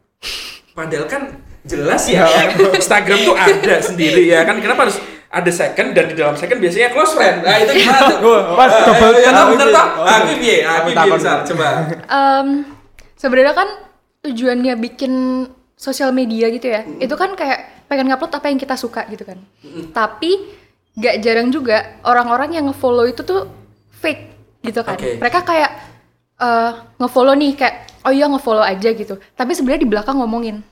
Padahal kan jelas ya Instagram tuh ada sendiri ya kan. Kenapa harus ada second dan di dalam second biasanya close friend? Nah itu gimana tuh? Pas double ya, bener tak aku piye? Aku piye coba. Em, sebenarnya kan tujuannya bikin sosial media gitu ya itu kan kayak pengen ngupload apa yang kita suka gitu kan tapi gak jarang juga orang-orang yang ngefollow itu tuh fake gitu kan Oke. mereka kayak eh, ngefollow nih kayak oh iya ngefollow aja gitu tapi sebenarnya di belakang ngomongin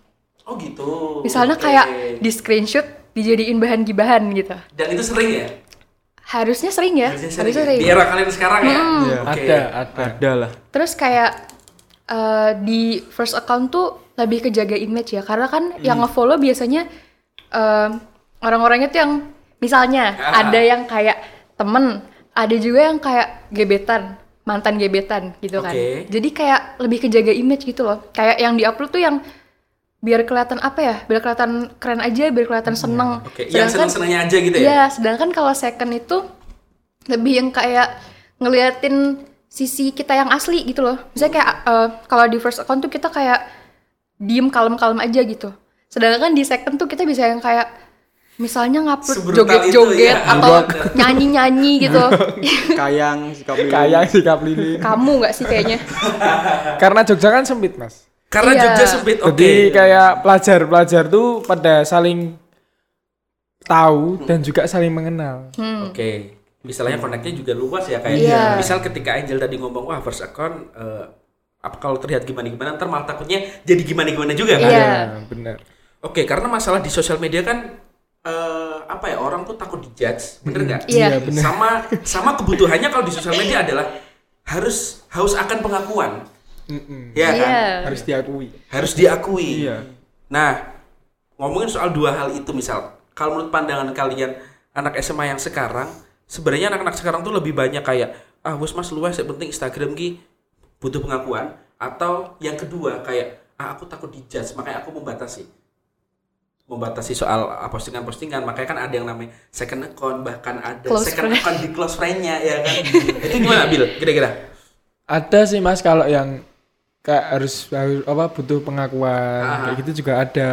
oh gitu misalnya Oke. kayak di screenshot dijadiin bahan gibahan gitu dan itu sering ya harusnya sering ya Harusnya harusnya sering. sering di era kalian sekarang ya Iya. Oke. Ada, ada. Ada lah. Terus kayak eh, di first account tuh lebih kejaga image ya, karena kan yang ngefollow biasanya em, orang-orangnya tuh yang misalnya Ah. ada yang kayak temen, ada juga yang kayak gebetan, mantan gebetan gitu kan. Jadi kayak lebih kejaga image gitu loh. Kayak yang diupload tuh yang biar kelihatan apa ya, biar kelihatan keren aja, biar kelihatan seneng. Hmm, oke yang seneng-senengnya aja gitu ya Iya, sedangkan kalau second itu lebih yang kayak ngeliatin sisi kita yang asli gitu loh. Misalnya kayak eh, kalau di first account tuh kita kayak diem kalem-kalem aja gitu. Sedangkan di second tuh kita bisa yang kayak misalnya ngupload joget-joget ya. atau nyanyi-nyanyi gitu. Kayang sikap lili. Kayak sikap lili. Kamu nggak sih kayaknya? Karena Jogja kan sempit, Mas. karena Iya. Jogja sempit oke Jadi kayak pelajar-pelajar tuh pada saling tahu dan juga saling mengenal. Oke, misalnya connectnya juga luas ya kayak Iya. misal ketika Angel tadi ngomong wah first account eh, apa kalau terlihat gimana gimana ntar malah takutnya jadi gimana gimana juga kan? Iya. Ya, benar. Oke, karena masalah di sosial media kan eh, apa ya orang tuh takut dijudge, bener nggak? Iya. benar. Sama sama kebutuhannya kalau di sosial media adalah harus haus akan pengakuan, Mm-mm. ya kan? Iya. Harus diakui. Harus diakui. Iya. Nah, ngomongin soal dua hal itu misal, kalau menurut pandangan kalian anak SMA yang sekarang, sebenarnya anak-anak sekarang tuh lebih banyak kayak ah wes mas luas yang penting Instagram ki butuh pengakuan. Atau yang kedua kayak ah aku takut dijudge. Makanya aku membatasi. Membatasi soal ah, postingan-postingan. Makanya kan ada yang namanya second account bahkan ada Close second friend. account di close friend-nya ya kan? Itu gimana Bil kira-kira? Ada sih Mas kalau yang kayak harus, harus apa butuh pengakuan. Ah. kayak gitu juga ada.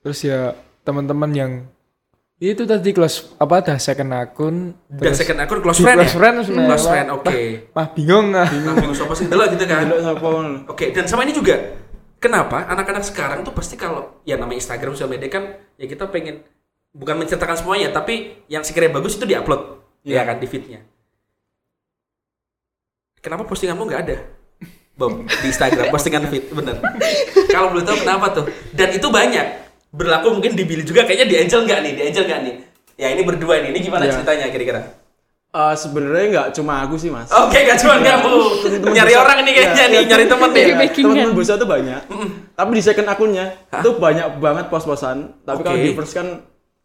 Terus ya teman-teman yang itu tadi close apa ada second akun dan second account close friend close ya? friend sebenarnya. close friend oke Mah bingung ah. Nah, bingung siapa sih delok gitu kan Delok ngono. Oke, dan sama ini juga kenapa anak-anak sekarang tuh pasti kalau ya namanya Instagram sosial media kan ya kita pengen bukan menceritakan semuanya tapi yang sekiranya bagus itu diupload ya kan di feednya. Kenapa postinganmu nggak ada? Bob di Instagram postingan feed bener kalau boleh tahu kenapa tuh dan itu banyak berlaku mungkin di Billy juga kayaknya di Angel nggak nih di Angel nggak nih ya ini berdua nih ini gimana Iya. ceritanya kira-kira Eh, sebenarnya nggak cuma aku sih mas oke gak cuma kamu nyari orang nih kayaknya nih nyari temen nih Iya. backingan. teman-teman bosnya tuh banyak tapi di second akunnya itu banyak banget pos-posan tapi kalau Oke. di first kan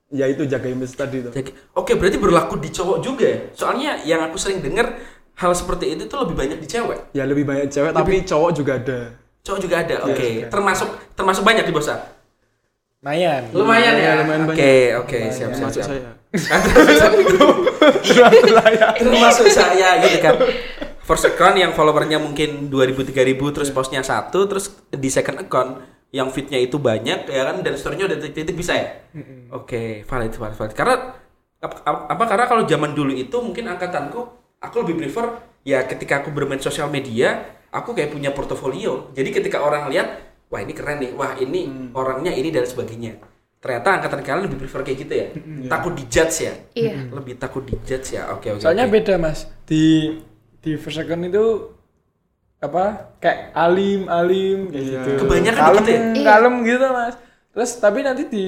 ya itu jaga image tadi tuh Oke, berarti berlaku di cowok juga ya? Soalnya yang aku sering dengar hal seperti itu tuh lebih banyak di cewek. ya lebih banyak cewek tapi cowok juga ada Cowok juga ada. Oke, juga. termasuk termasuk banyak di bosa. Lumayan. Lumayan ya. Iya, lumayan Oke, banyak. oke, siap siap. termasuk siap. saya termasuk saya gitu kan. First account yang followernya mungkin 2000 3000 terus postnya satu terus di second account yang fitnya itu banyak ya kan dan story-nya udah titik-titik bisa ya. Oke, valid, valid, valid. Karena ap- ap- apa karena kalau zaman dulu itu mungkin angkatanku aku lebih prefer ya ketika aku bermain sosial media aku kayak punya portofolio. Jadi ketika orang lihat wah ini keren nih, wah ini orangnya ini dan sebagainya. Ternyata angkatan kalian lebih prefer kayak gitu ya. Takut dijudge ya. Iya. Lebih takut dijudge ya. Oke, oke. Soalnya oke. beda mas di di first second itu apa kayak alim alim kayak Iya. gitu. Kebanyakan kalem, gitu ya? Iya. kalem gitu mas. Terus tapi nanti di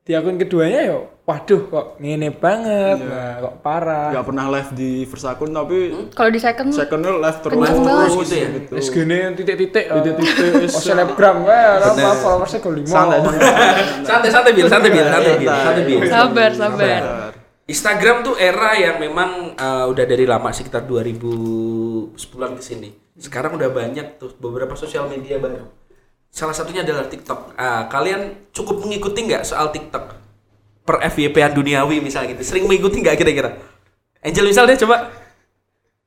di akun keduanya yo, waduh kok ngene banget, Iya. nah, kok parah. nggak pernah live di first akun tapi Kalau di second secondnya live terus Kenceng banget. Terus gitu ya? gitu. Terus gini titik-titik, Titik-titik, oh, selebgram, wah, apa followersnya ke lima. santai santai santai santai bil, santai bil, santai bil, santai bil. Sabar, sabar. Instagram tuh era yang memang uh, udah dari lama sekitar 2010-an ke sini. Sekarang udah banyak tuh beberapa sosial media baru. Salah satunya adalah TikTok. Ah, kalian cukup mengikuti nggak soal TikTok? Per FYP-an duniawi misalnya gitu. Sering mengikuti nggak kira-kira? Angel misalnya coba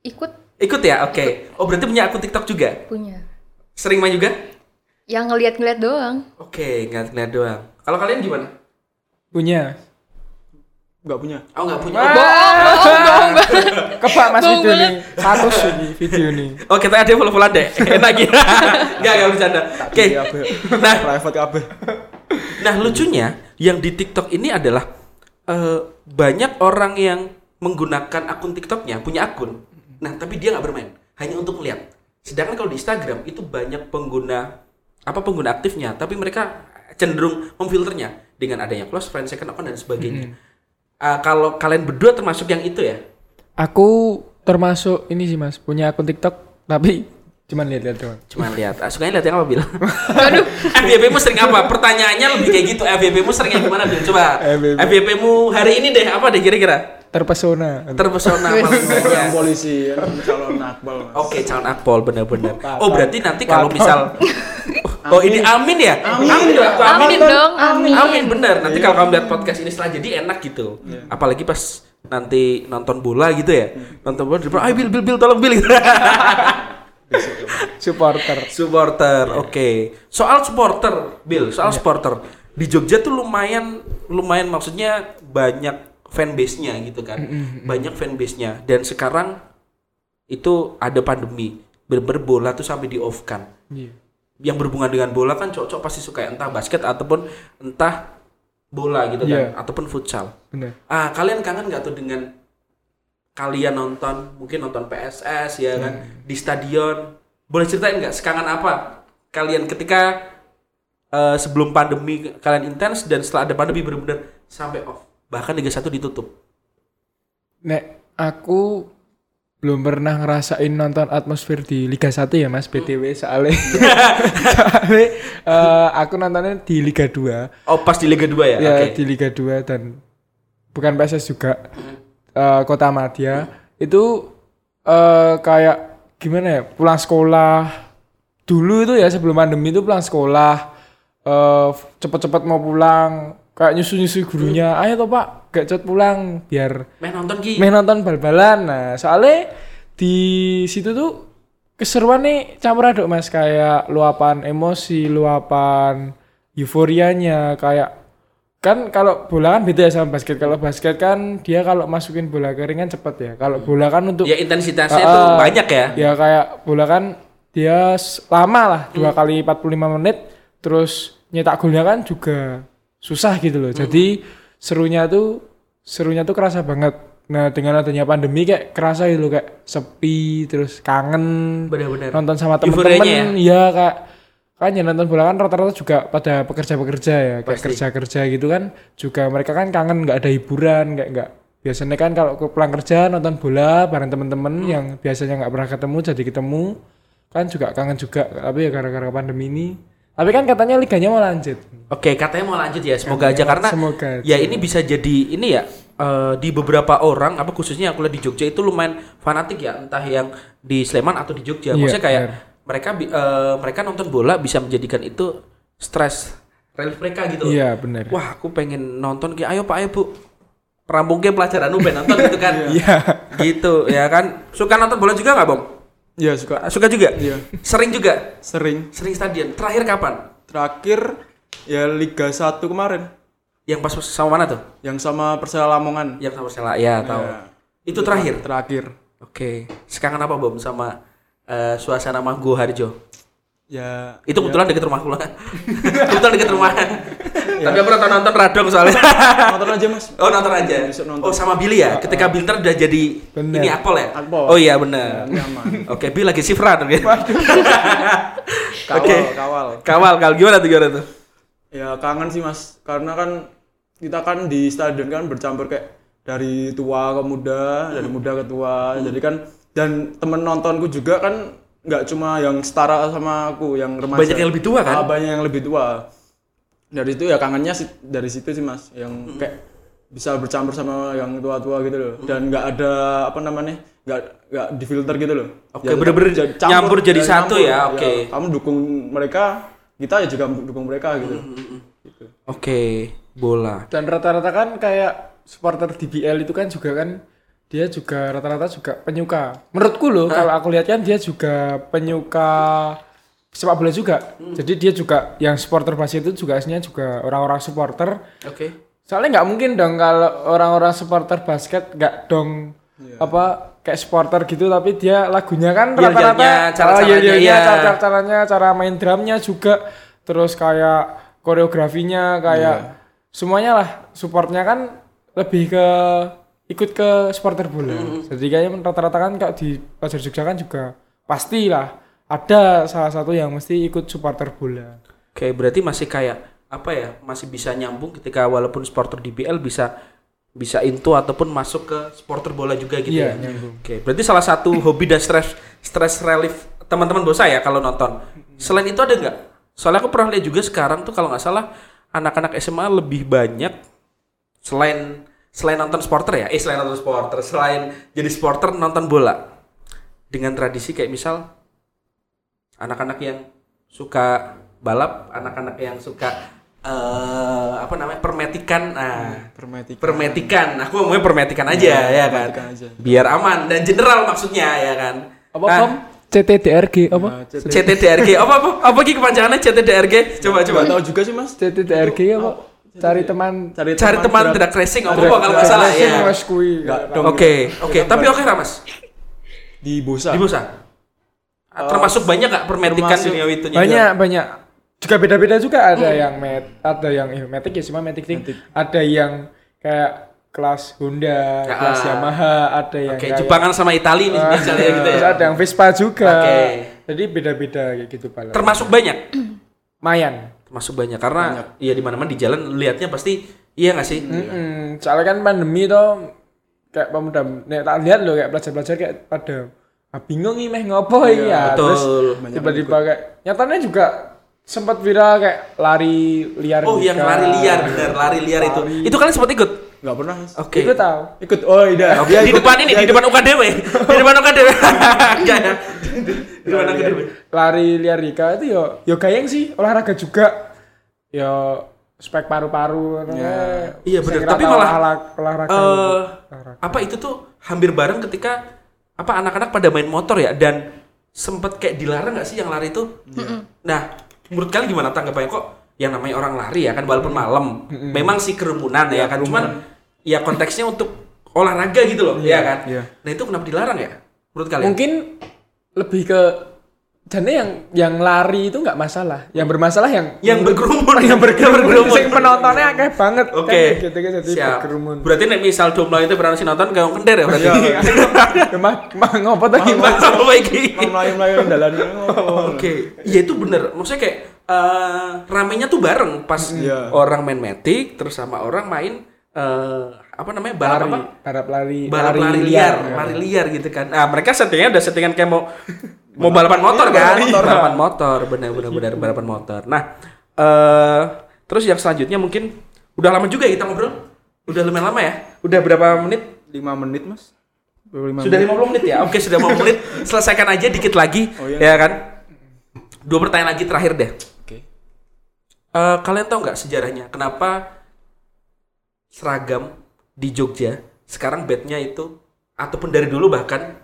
Ikut ikut ya? Oke. Oh berarti punya akun TikTok juga? punya. Sering main juga? Yang ngeliat-ngeliat doang. Oke, ngeliat-ngeliat doang. Kalau kalian gimana? Punya. nggak punya Oh nggak punya. Bohong, bohong, bohong banget. Kebak mas video nih, status ini video nih. Oh kita ada follow-followan deh. Enak gitu. Enggak, enggak bercanda. Oke. Nah, private kabeh nah lucunya yang di TikTok ini adalah eh, banyak orang yang menggunakan akun TikToknya punya akun. Nah, tapi dia nggak bermain, hanya untuk melihat. Sedangkan kalau di Instagram itu banyak pengguna apa pengguna aktifnya, tapi mereka cenderung memfilternya dengan adanya close friend, second account dan sebagainya. Ah, kalau kalian berdua termasuk yang itu ya? Aku termasuk ini sih mas, punya akun TikTok, tapi cuman lihat-lihat doang. Cuma lihat. Ah, sukanya lihat yang apa, Bil? FYP-mu sering apa? Pertanyaannya lebih kayak gitu. FYP-mu sering yang gimana, Bil? Coba. FYP. FYP-mu hari ini deh, apa deh kira-kira? Terpesona. Terpesona paling polisi calon mas Oke, calon akpol benar-benar. Oh, berarti nanti kalau misal Oh, ini amin ya? Amin. dong, aku Amin dong, amin. Amin bener. Nanti kalau kamu lihat podcast ini setelah jadi enak gitu. Apalagi pas nanti nonton bola gitu ya. Nonton bola di depan, "Ayo Bil, Bil, Bil, tolong Bil." Supporter. supporter. Oke. Soal supporter, Bill, soal supporter. Di Jogja tuh lumayan lumayan maksudnya banyak fanbase-nya gitu kan. Banyak fanbase-nya dan sekarang itu ada pandemi. Bener-bener bola tuh sampai di off kan. Iya. Yang berhubungan dengan bola kan cocok pasti suka entah basket ataupun entah bola gitu kan Iya. ataupun futsal. Bener. Ah, kalian kangen nggak tuh dengan kalian nonton, mungkin nonton PSS ya kan di stadion. Boleh ceritain nggak sekangen apa kalian ketika eh, sebelum pandemi kalian intens dan setelah ada pandemi benar-benar sampai off. Bahkan Liga 1 ditutup. Nek aku belum pernah ngerasain nonton atmosfer di Liga 1 ya Mas BTW soalnya soalnya eh, aku nontonnya di Liga 2 Oh, pas di Liga 2 ya? ya Oke. di Liga 2 dan bukan PSS juga eh, Kota Madya itu eh, kayak gimana ya pulang sekolah. Dulu itu ya sebelum pandemi itu pulang sekolah eh, cepet-cepet mau pulang kayak nyusu-nyusu gurunya ayo toh pak gak cepet pulang biar Main nonton Ki. main nonton bal-balan. Nah soalnya di situ tuh keseruan nih campur aduk mas. Kayak luapan emosi luapan euforianya kayak kan kalau bola kan beda ya sama basket. Kalau basket kan dia kalau masukin bola ke ring kan cepet ya. Kalau bola kan untuk Ya intensitasnya Ah, tuh ah. banyak ya. ya kayak bola kan dia lama lah. Dua kali 45 menit. Terus nyetak golnya kan juga susah gitu loh. Jadi serunya tuh serunya tuh kerasa banget. Nah dengan adanya pandemi kayak kerasa gitu kayak sepi terus kangen. Benar-benar. nonton sama temen-temen. iya kak kan ya nonton bola kan rata-rata juga pada pekerja-pekerja ya kayak kerja-kerja gitu kan juga mereka kan kangen nggak ada hiburan kayak nggak biasanya kan kalau ke pulang kerja nonton bola bareng temen-temen Hmm. yang biasanya nggak pernah ketemu jadi ketemu kan juga kangen juga tapi ya gara-gara pandemi ini tapi kan katanya liganya mau lanjut Oke, katanya mau lanjut ya. Semoga aja karena semoga aja. ya ini bisa jadi ini ya eh, di beberapa orang apa khususnya aku lihat di Jogja itu lumayan fanatik ya, entah yang di Sleman atau di Jogja. Iya, Maksudnya kayak benar. Mereka eh, mereka nonton bola bisa menjadikan itu stres relief mereka gitu. iya benar Wah, aku pengen nonton kayak ayo Pak, ayo Bu. Rampungnya pelajaran ben nonton gitu kan. iya gitu ya kan. Suka nonton bola juga nggak, Bang? Iya suka Suka juga? Iya. Sering juga? sering. Sering stadion. Terakhir kapan? Terakhir ya Liga 1 kemarin Yang pas sama mana tuh? yang sama Persela Lamongan. Yang sama Persela. Ya, tahu. Iya. Itu terakhir. Terakhir. Oke. Sekangen apa, Bom, sama eh, suasana Manggu Harjo? Ya Itu kebetulan deket rumahku lah. kebetulan deket rumah. Tapi aku nonton nonton Radong soalnya. nonton aja Mas. oh nonton aja. Besok nonton. Oh sama Billy ya. Ketika Bilter udah jadi Bener. ini Akpol ya. Akpol. Oh iya benar. Oke, Bill lagi shift run. Oke. Kawal, Oke. kawal. Kawal, kawal gimana tuh gimana tuh? Ya kangen sih Mas, karena kan kita kan di stadion kan bercampur kayak dari tua ke muda, dari muda ke tua. Jadi kan dan temen nontonku juga kan nggak cuma yang setara sama aku, yang remaja. Banyak yang lebih tua kan? Ah, banyak yang lebih tua. Dari itu ya kangennya sih dari situ sih Mas, yang Hmm. kayak bisa bercampur sama yang tua-tua gitu loh. Dan nggak ada apa namanya? nggak nggak difilter gitu loh. Oke, Jadi bener-bener jadi nyampur jadi satu ya, oke. kamu dukung mereka, kita ya juga dukung mereka gitu. Hmm, Oke, bola. dan rata-rata kan kayak supporter DBL itu kan juga kan dia juga rata-rata juga penyuka. Menurutku loh kalau aku lihat kan dia juga penyuka sepak bola juga. Jadi dia juga yang supporter Basel itu juga aslinya juga orang-orang supporter. Oke. soalnya nggak mungkin dong kalau orang-orang supporter basket nggak dong apa kayak supporter gitu tapi dia lagunya kan Iya, rata-rata liatnya, cara-caranya, oh, iya, iya, iya. cara caranya cara main drumnya juga. Terus kayak koreografinya kayak semuanya lah supportnya kan lebih ke ikut ke supporter bola jadi kayaknya rata-rata kan kalau di Pasar Jogja kan juga pastilah ada salah satu yang mesti ikut supporter bola Oke, berarti masih kayak apa ya? Masih bisa nyambung ketika walaupun supporter DBL bisa bisa into ataupun masuk ke supporter bola juga gitu Iya, ya. nyambung. Oke, berarti salah satu hobi dan stress stress relief teman-teman bosa ya kalau nonton. Selain itu ada nggak? Soalnya aku pernah lihat juga sekarang tuh kalau nggak salah anak-anak SMA lebih banyak selain selain nonton supporter ya, eh selain nonton supporter, selain jadi supporter nonton bola dengan tradisi kayak misal anak-anak yang suka balap, anak-anak yang suka eh apa namanya permetikan, nah Permetik. permetikan, aku ngomongnya permetikan aja ya kan, permetikan aja. biar aman dan general maksudnya ya kan. apa Nah, Bom? CTDRG apa Nah, CT. CTDRG apa apa apa ki kepanjangannya CTDRG coba coba tahu juga sih Mas. CTDRG apa cari teman Cari, cari teman drag- drag racing apa apa kalau nggak salah ya oke oke. Tapi oke lah mas di Bosa. di Busa termasuk banyak nggak permetikan dunia itu banyak banyak. Juga beda-beda juga. Ada yang met ada yang eh, metik ya cuma metik ting ada yang kayak kelas Honda Ya, kelas ah. Yamaha ada yang oke kayak- Jepangan sama Itali nih Ah, misalnya gitu ya. ada yang Vespa juga. Oke. jadi beda-beda kayak gitu pala termasuk banyak? Mayan termasuk banyak karena iya di mana-mana di jalan lihatnya pasti iya nggak sih Mm-mm. soalnya kan pandemi tuh kayak pemuda nek tak lihat loh kayak pelajar-pelajar kayak pada ah, bingung nih meh ngopo iya terus betul tiba-tiba kayak nyatanya juga sempat viral kayak lari liar oh yang lari liar bener lari liar itu itu kalian sempat ikut Nggak pernah oke Ikut tahu. Ikut. Oh, iya. Oke, di depan ini, di depan UKDW. Di depan UKDW. Enggak ya. Di depan UKDW. Lari liar Rika itu yo yo gayeng sih olahraga juga. Yo spek paru-paru namanya. Iya, kira Tapi malah, ala- olahraga. Eh, Olahraga. apa itu tuh hampir bareng ketika apa anak-anak pada main motor ya dan sempet kayak dilarang nggak sih yang lari itu? Nah, menurut kalian gimana tanggapannya kok yang namanya orang lari ya kan walaupun malam memang sih kerumunan ya, kan cuman ya konteksnya untuk olahraga gitu loh ya kan iya. nah itu kenapa dilarang ya menurut kalian Mungkin lebih ke jadi yang yang lari itu nggak masalah yang bermasalah yang Yang berkerumun. yang berkerumun, berkerumun. sing penontonnya akeh banget Oke. Kan gitu kan jadi Siap. berkerumun Berarti nek misal jumlah itu berarti si nonton kayak kender ya berarti. Ya, mah mah ngopo to iki Mas? Apa iki? Mau melayu-melayu dalan Oke, iya itu bener. Maksudnya kayak eh ramenya tuh bareng pas Iya. orang main metik terus sama orang main eh apa namanya balap lari apa? balap lari Balap lari, liar, lari liar gitu kan. Nah mereka settingnya udah settingan kayak mau mau balapan motor kan? Balapan motor, bener bener bener balapan motor. Nah eh terus yang selanjutnya mungkin udah lama juga ya kita ngobrol. Udah lumayan lama ya. Udah berapa menit? 5 menit, Mas. 25 Sudah 50 menit ya? Oke, sudah 50 menit. Selesaikan aja dikit lagi. Oh, iya. Ya kan? Dua pertanyaan lagi terakhir deh. Oke. Eh, kalian tahu nggak sejarahnya? Kenapa seragam di Jogja sekarang bednya itu ataupun dari dulu bahkan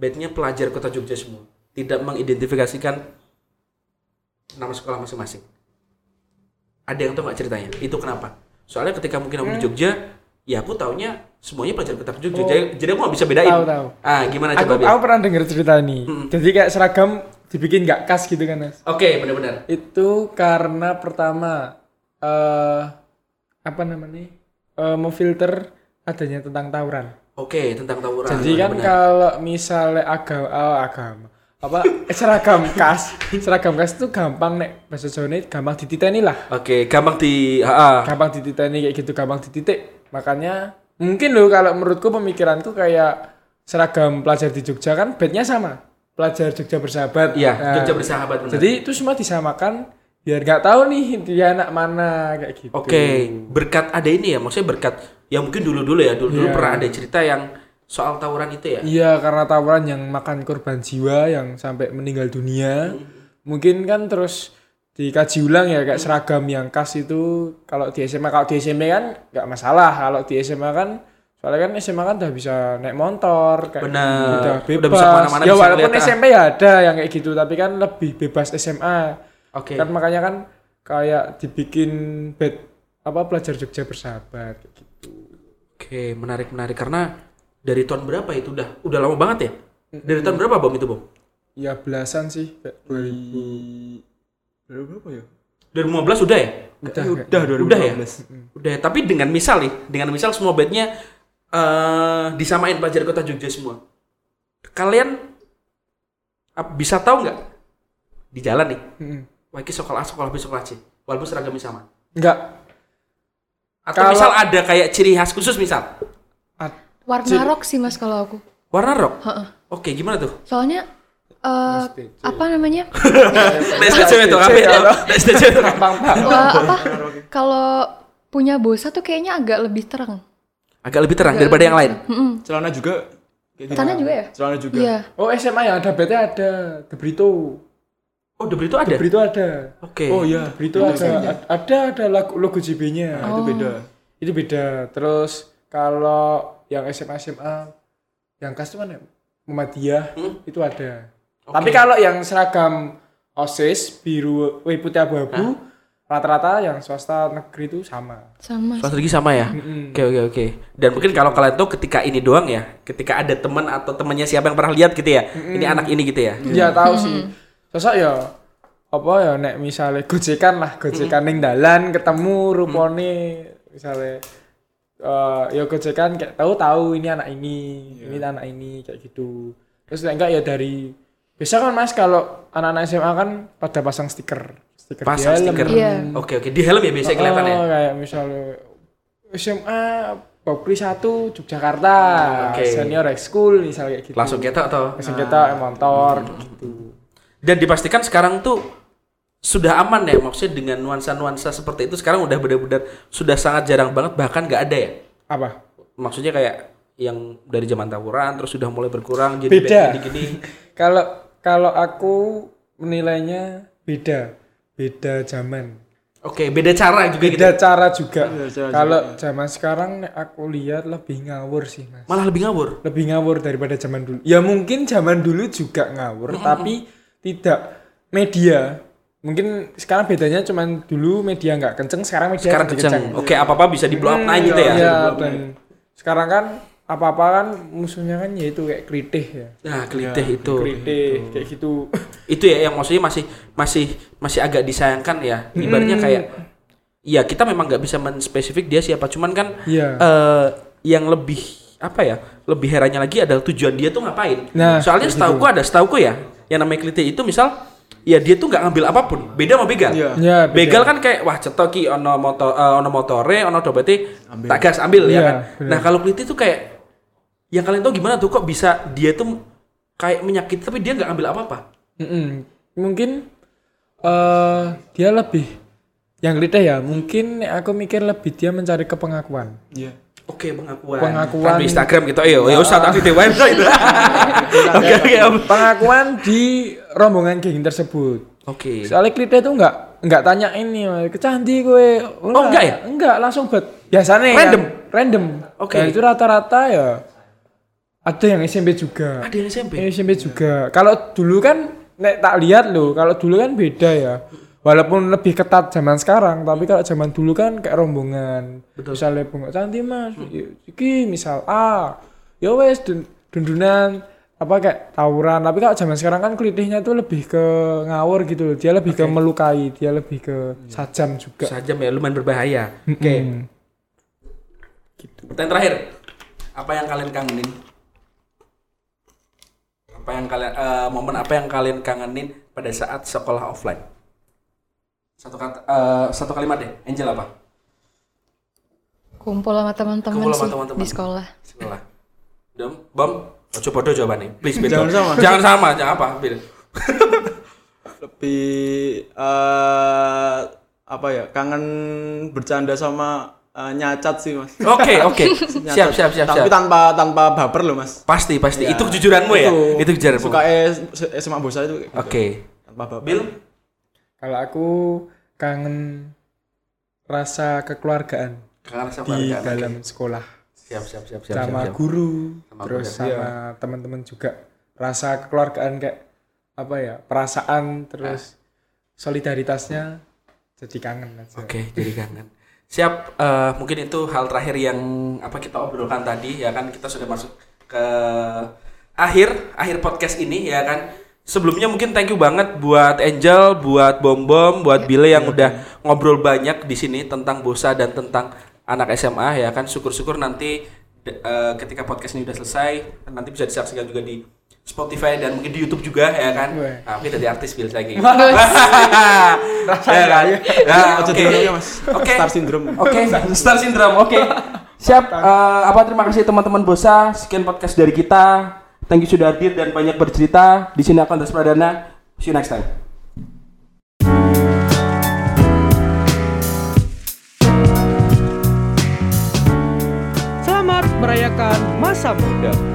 bednya pelajar kota Jogja semua tidak mengidentifikasikan nama sekolah masing-masing. Ada yang tahu nggak ceritanya? Itu kenapa? Soalnya ketika mungkin aku di Jogja, ya aku taunya semuanya pelajar kota Jogja. Oh. Jadi, jadi aku nggak bisa bedain. Tahu, tahu. Ah, gimana aku coba? Aku pernah denger cerita ini jadi kayak seragam dibikin nggak khas gitu kan Mas Oke, benar-benar. itu karena pertama eh apa namanya eh mau filter adanya tentang tawuran Oke, tentang tawuran. jadi kan kalau misalnya agama oh, agama apa eh, seragam khas seragam khas itu gampang nek bahasa Jawa ini gampang dititeni lah Oke, gampang di ah, ah. gampang dititeni kayak gitu gampang dititik makanya mungkin loh kalau menurutku pemikiranku kayak seragam pelajar di Jogja kan bednya sama pelajar Jogja bersahabat Iya, Nah, Jogja bersahabat benar. jadi itu semua disamakan biar nggak tahu nih dia anak mana kayak gitu Oke, berkat ada ini ya, maksudnya berkat ya mungkin dulu-dulu ya, dulu-dulu Iya. pernah ada cerita yang soal tawuran itu ya. Iya karena tawuran yang makan korban jiwa yang sampai meninggal dunia. Mungkin kan terus dikaji ulang ya kayak seragam yang khas itu kalau di SMA kalau di SMP kan nggak masalah kalau di SMA kan soalnya kan SMA kan udah bisa naik motor kayak Bener. udah Udah bebas bisa ke mana-mana, ya bisa walaupun ah. SMP ya ada yang kayak gitu tapi kan lebih bebas SMA Oke. kan makanya kan kayak dibikin bed apa pelajar Jogja bersahabat kayak gitu Oke, menarik menarik karena dari tahun berapa itu udah udah lama banget ya? Dari tahun berapa bom itu bom? ya belasan sih kayak 2000 Dari berapa ya? 2015 udah ya? udah Udah 2015. Udah ya? Udah, tapi dengan misal nih, dengan misal semua bednya eh disamain pelajar kota Jogja semua. Kalian bisa tahu nggak di jalan nih? Mm-mm. Wah, ini sekolah A, sekolah B, sekolah C. Walaupun seragamnya sama. Enggak. Atau Kalau- misal ada kayak ciri khas khusus misal. Warna rok sih mas kalau aku. Warna rok. Heeh. Oke, gimana tuh? Soalnya eh apa namanya? STC itu apa ya? STC itu. Apa? Kalau punya bosa tuh kayaknya agak lebih terang. Agak lebih terang daripada yang lain. Mm-mm. Celana juga. kayak gitu. Celana juga ya? Celana juga. Iya. Oh SMA yang ada BT ada. The Brito. Oh, The Brito ada? Brito ada. Oke. Oh iya. Brito ada. Ada ada logo, logo JB-nya. Nah, itu beda. Itu beda. Terus kalau yang SMA SMA yang khas itu mana? Muhammadiyah Hmm? itu ada. Oke. Tapi kalau yang seragam OSIS biru, eh, putih abu-abu, rata-rata yang swasta negeri itu sama. Sama. Strategi sama ya? Oke oke oke. Dan mungkin kalau kalian tuh ketika ini doang ya, ketika ada teman atau temannya siapa yang pernah lihat gitu ya, ini anak ini gitu ya. Ya tahu sih. Sosok ya apa ya nek misalnya gojekan lah, gojekan ning dalan ketemu rupone misalnya eh ya gojekan kayak tahu tahu ini anak ini, ini anak ini kayak gitu. Terus nek enggak ya dari biasa kan Mas kalau anak-anak SMA kan pada pasang stiker. Stiker di Pasang helm. stiker. Iya. Oke oke. Di helm ya biasanya kelihatan ya. Oh, kayak misalnya SMA Bakri 1 Yogyakarta, Oke. senior high school misalnya kayak gitu. Langsung kita atau langsung kita motor gitu. Dan dipastikan sekarang tuh sudah aman ya maksudnya dengan nuansa-nuansa seperti itu sekarang udah benar-benar sudah sangat jarang banget bahkan nggak ada ya Apa? maksudnya kayak yang dari zaman tawuran terus sudah mulai berkurang jadi Beda. gini-gini Kalau kalau aku menilainya beda, beda zaman. oke beda cara juga gitu Beda cara juga. Kalau zaman sekarang aku lihat lebih ngawur sih, Mas. malah lebih ngawur Lebih ngawur daripada zaman dulu. Ya mungkin zaman dulu juga ngawur, tapi tidak media. Mungkin sekarang bedanya cuman dulu media nggak kenceng, sekarang media sekarang lebih kenceng oke apa apa bisa di blow up naik gitu ya Iya, dan sekarang kan apa-apa kan musuhnya kan ya itu kayak kritih ya. Nah, kelitih itu. Kritih kayak gitu. Itu ya yang maksudnya masih masih masih agak disayangkan ya. Ibaratnya Mm. kayak ya kita memang nggak bisa menspesifik dia siapa, cuman kan Iya. eh yang lebih apa ya? Lebih herannya lagi adalah tujuan dia tuh ngapain. Nah, Soalnya kayak setauku ada setauku ya, yang namanya kelitih itu misal ya dia tuh nggak ngambil apa pun. Beda sama begal. Iya. Ya, beda. Begal kan kayak wah cetoki ono motor eh, ono motore, ono dobete tak gas ambil ya Iya, kan. benar. Nah, kalau kelitih tuh kayak yang kalian tahu gimana tuh kok bisa dia tuh kayak menyakiti tapi dia nggak ambil apa-apa. Mm-mm. Mungkin eh dia lebih yang kritih ya. Mungkin aku mikir lebih dia mencari kepengakuan. Iya. Oke, pengakuan. Pengakuan. Kan di Instagram gitu. Ayo, ya usah tapi di website. Oke, oke. Pengakuan di rombongan geng tersebut. Oke. Soalnya kritih itu enggak enggak tanya ini, kecantik gue. Oh, enggak ya? Enggak, langsung buat biasanya Random? kan, random. Oke. Nah, itu rata-rata ya ada yang SMP juga. Ada yang SMP. Yang SMP juga. Kalau dulu kan nek tak lihat loh, kalau dulu kan beda ya. Walaupun lebih ketat zaman sekarang, tapi kalau zaman dulu kan kayak rombongan. Betul. Misalnya bunga cantik mas, iki misal A, ya wes dun- dundunan apa kayak tawuran. Tapi kalau zaman sekarang kan kelitihnya tuh lebih ke ngawur gitu loh. Dia lebih ke melukai, dia lebih ke sajam juga. Saja ya lumayan berbahaya. Oke. Mm. Pertanyaan terakhir. Apa yang kalian kangenin? Apa yang kalian eh, momen apa yang kalian kangenin pada saat sekolah offline? Satu kata eh, satu kalimat deh. Angel apa? Kumpul sama teman-teman sih teman-teman. di sekolah. Sekolah. Dom, bom. Ojo bodoh jawabannya. Please, beto. Jangan sama. Jangan sama, jangan apa? Beda. Lebih eh apa ya? Kangen bercanda sama eh, nyacat sih, Mas. Oke, oke. Nyacat. siap, siap, siap, Tapi siap. tanpa tanpa baper loh, Mas. Pasti, pasti. Ya, itu kejujuranmu ya? Itu kejujuranmu. Suka es SMA bosa itu. gitu. Oke. Tanpa baper. Bill? Kalau aku kangen rasa kekeluargaan Kangen sama di dalam sekolah. Siap, siap, siap, siap. sama siap, siap. guru Sama terus guru, sama teman-teman juga rasa kekeluargaan kayak apa ya perasaan terus solidaritasnya jadi kangen aja Oke, jadi kangen. Siap, eh, mungkin itu hal terakhir yang apa kita obrolkan tadi ya kan kita sudah masuk ke akhir akhir podcast ini ya kan. Sebelumnya mungkin thank you banget buat Angel, buat Bom Bom, buat Bile yang udah ngobrol banyak di sini tentang Bosa dan tentang anak SMA ya kan. Syukur-syukur nanti eh, ketika podcast ini udah selesai nanti bisa disaksikan juga di Spotify dan mungkin di YouTube juga ya kan. Nah, mungkin jadi artis Bill lagi. Rasanya Ya kan? ya. Ya, oke. dulu ya, Mas. Oke. Star syndrome. Oke, Star Syndrome. Oke. Siap. eh, apa terima kasih teman-teman Bosa. Sekian podcast dari kita. Thank you sudah hadir dan banyak bercerita. Di sini aku Andres Pradana. See you next time. Selamat merayakan masa muda.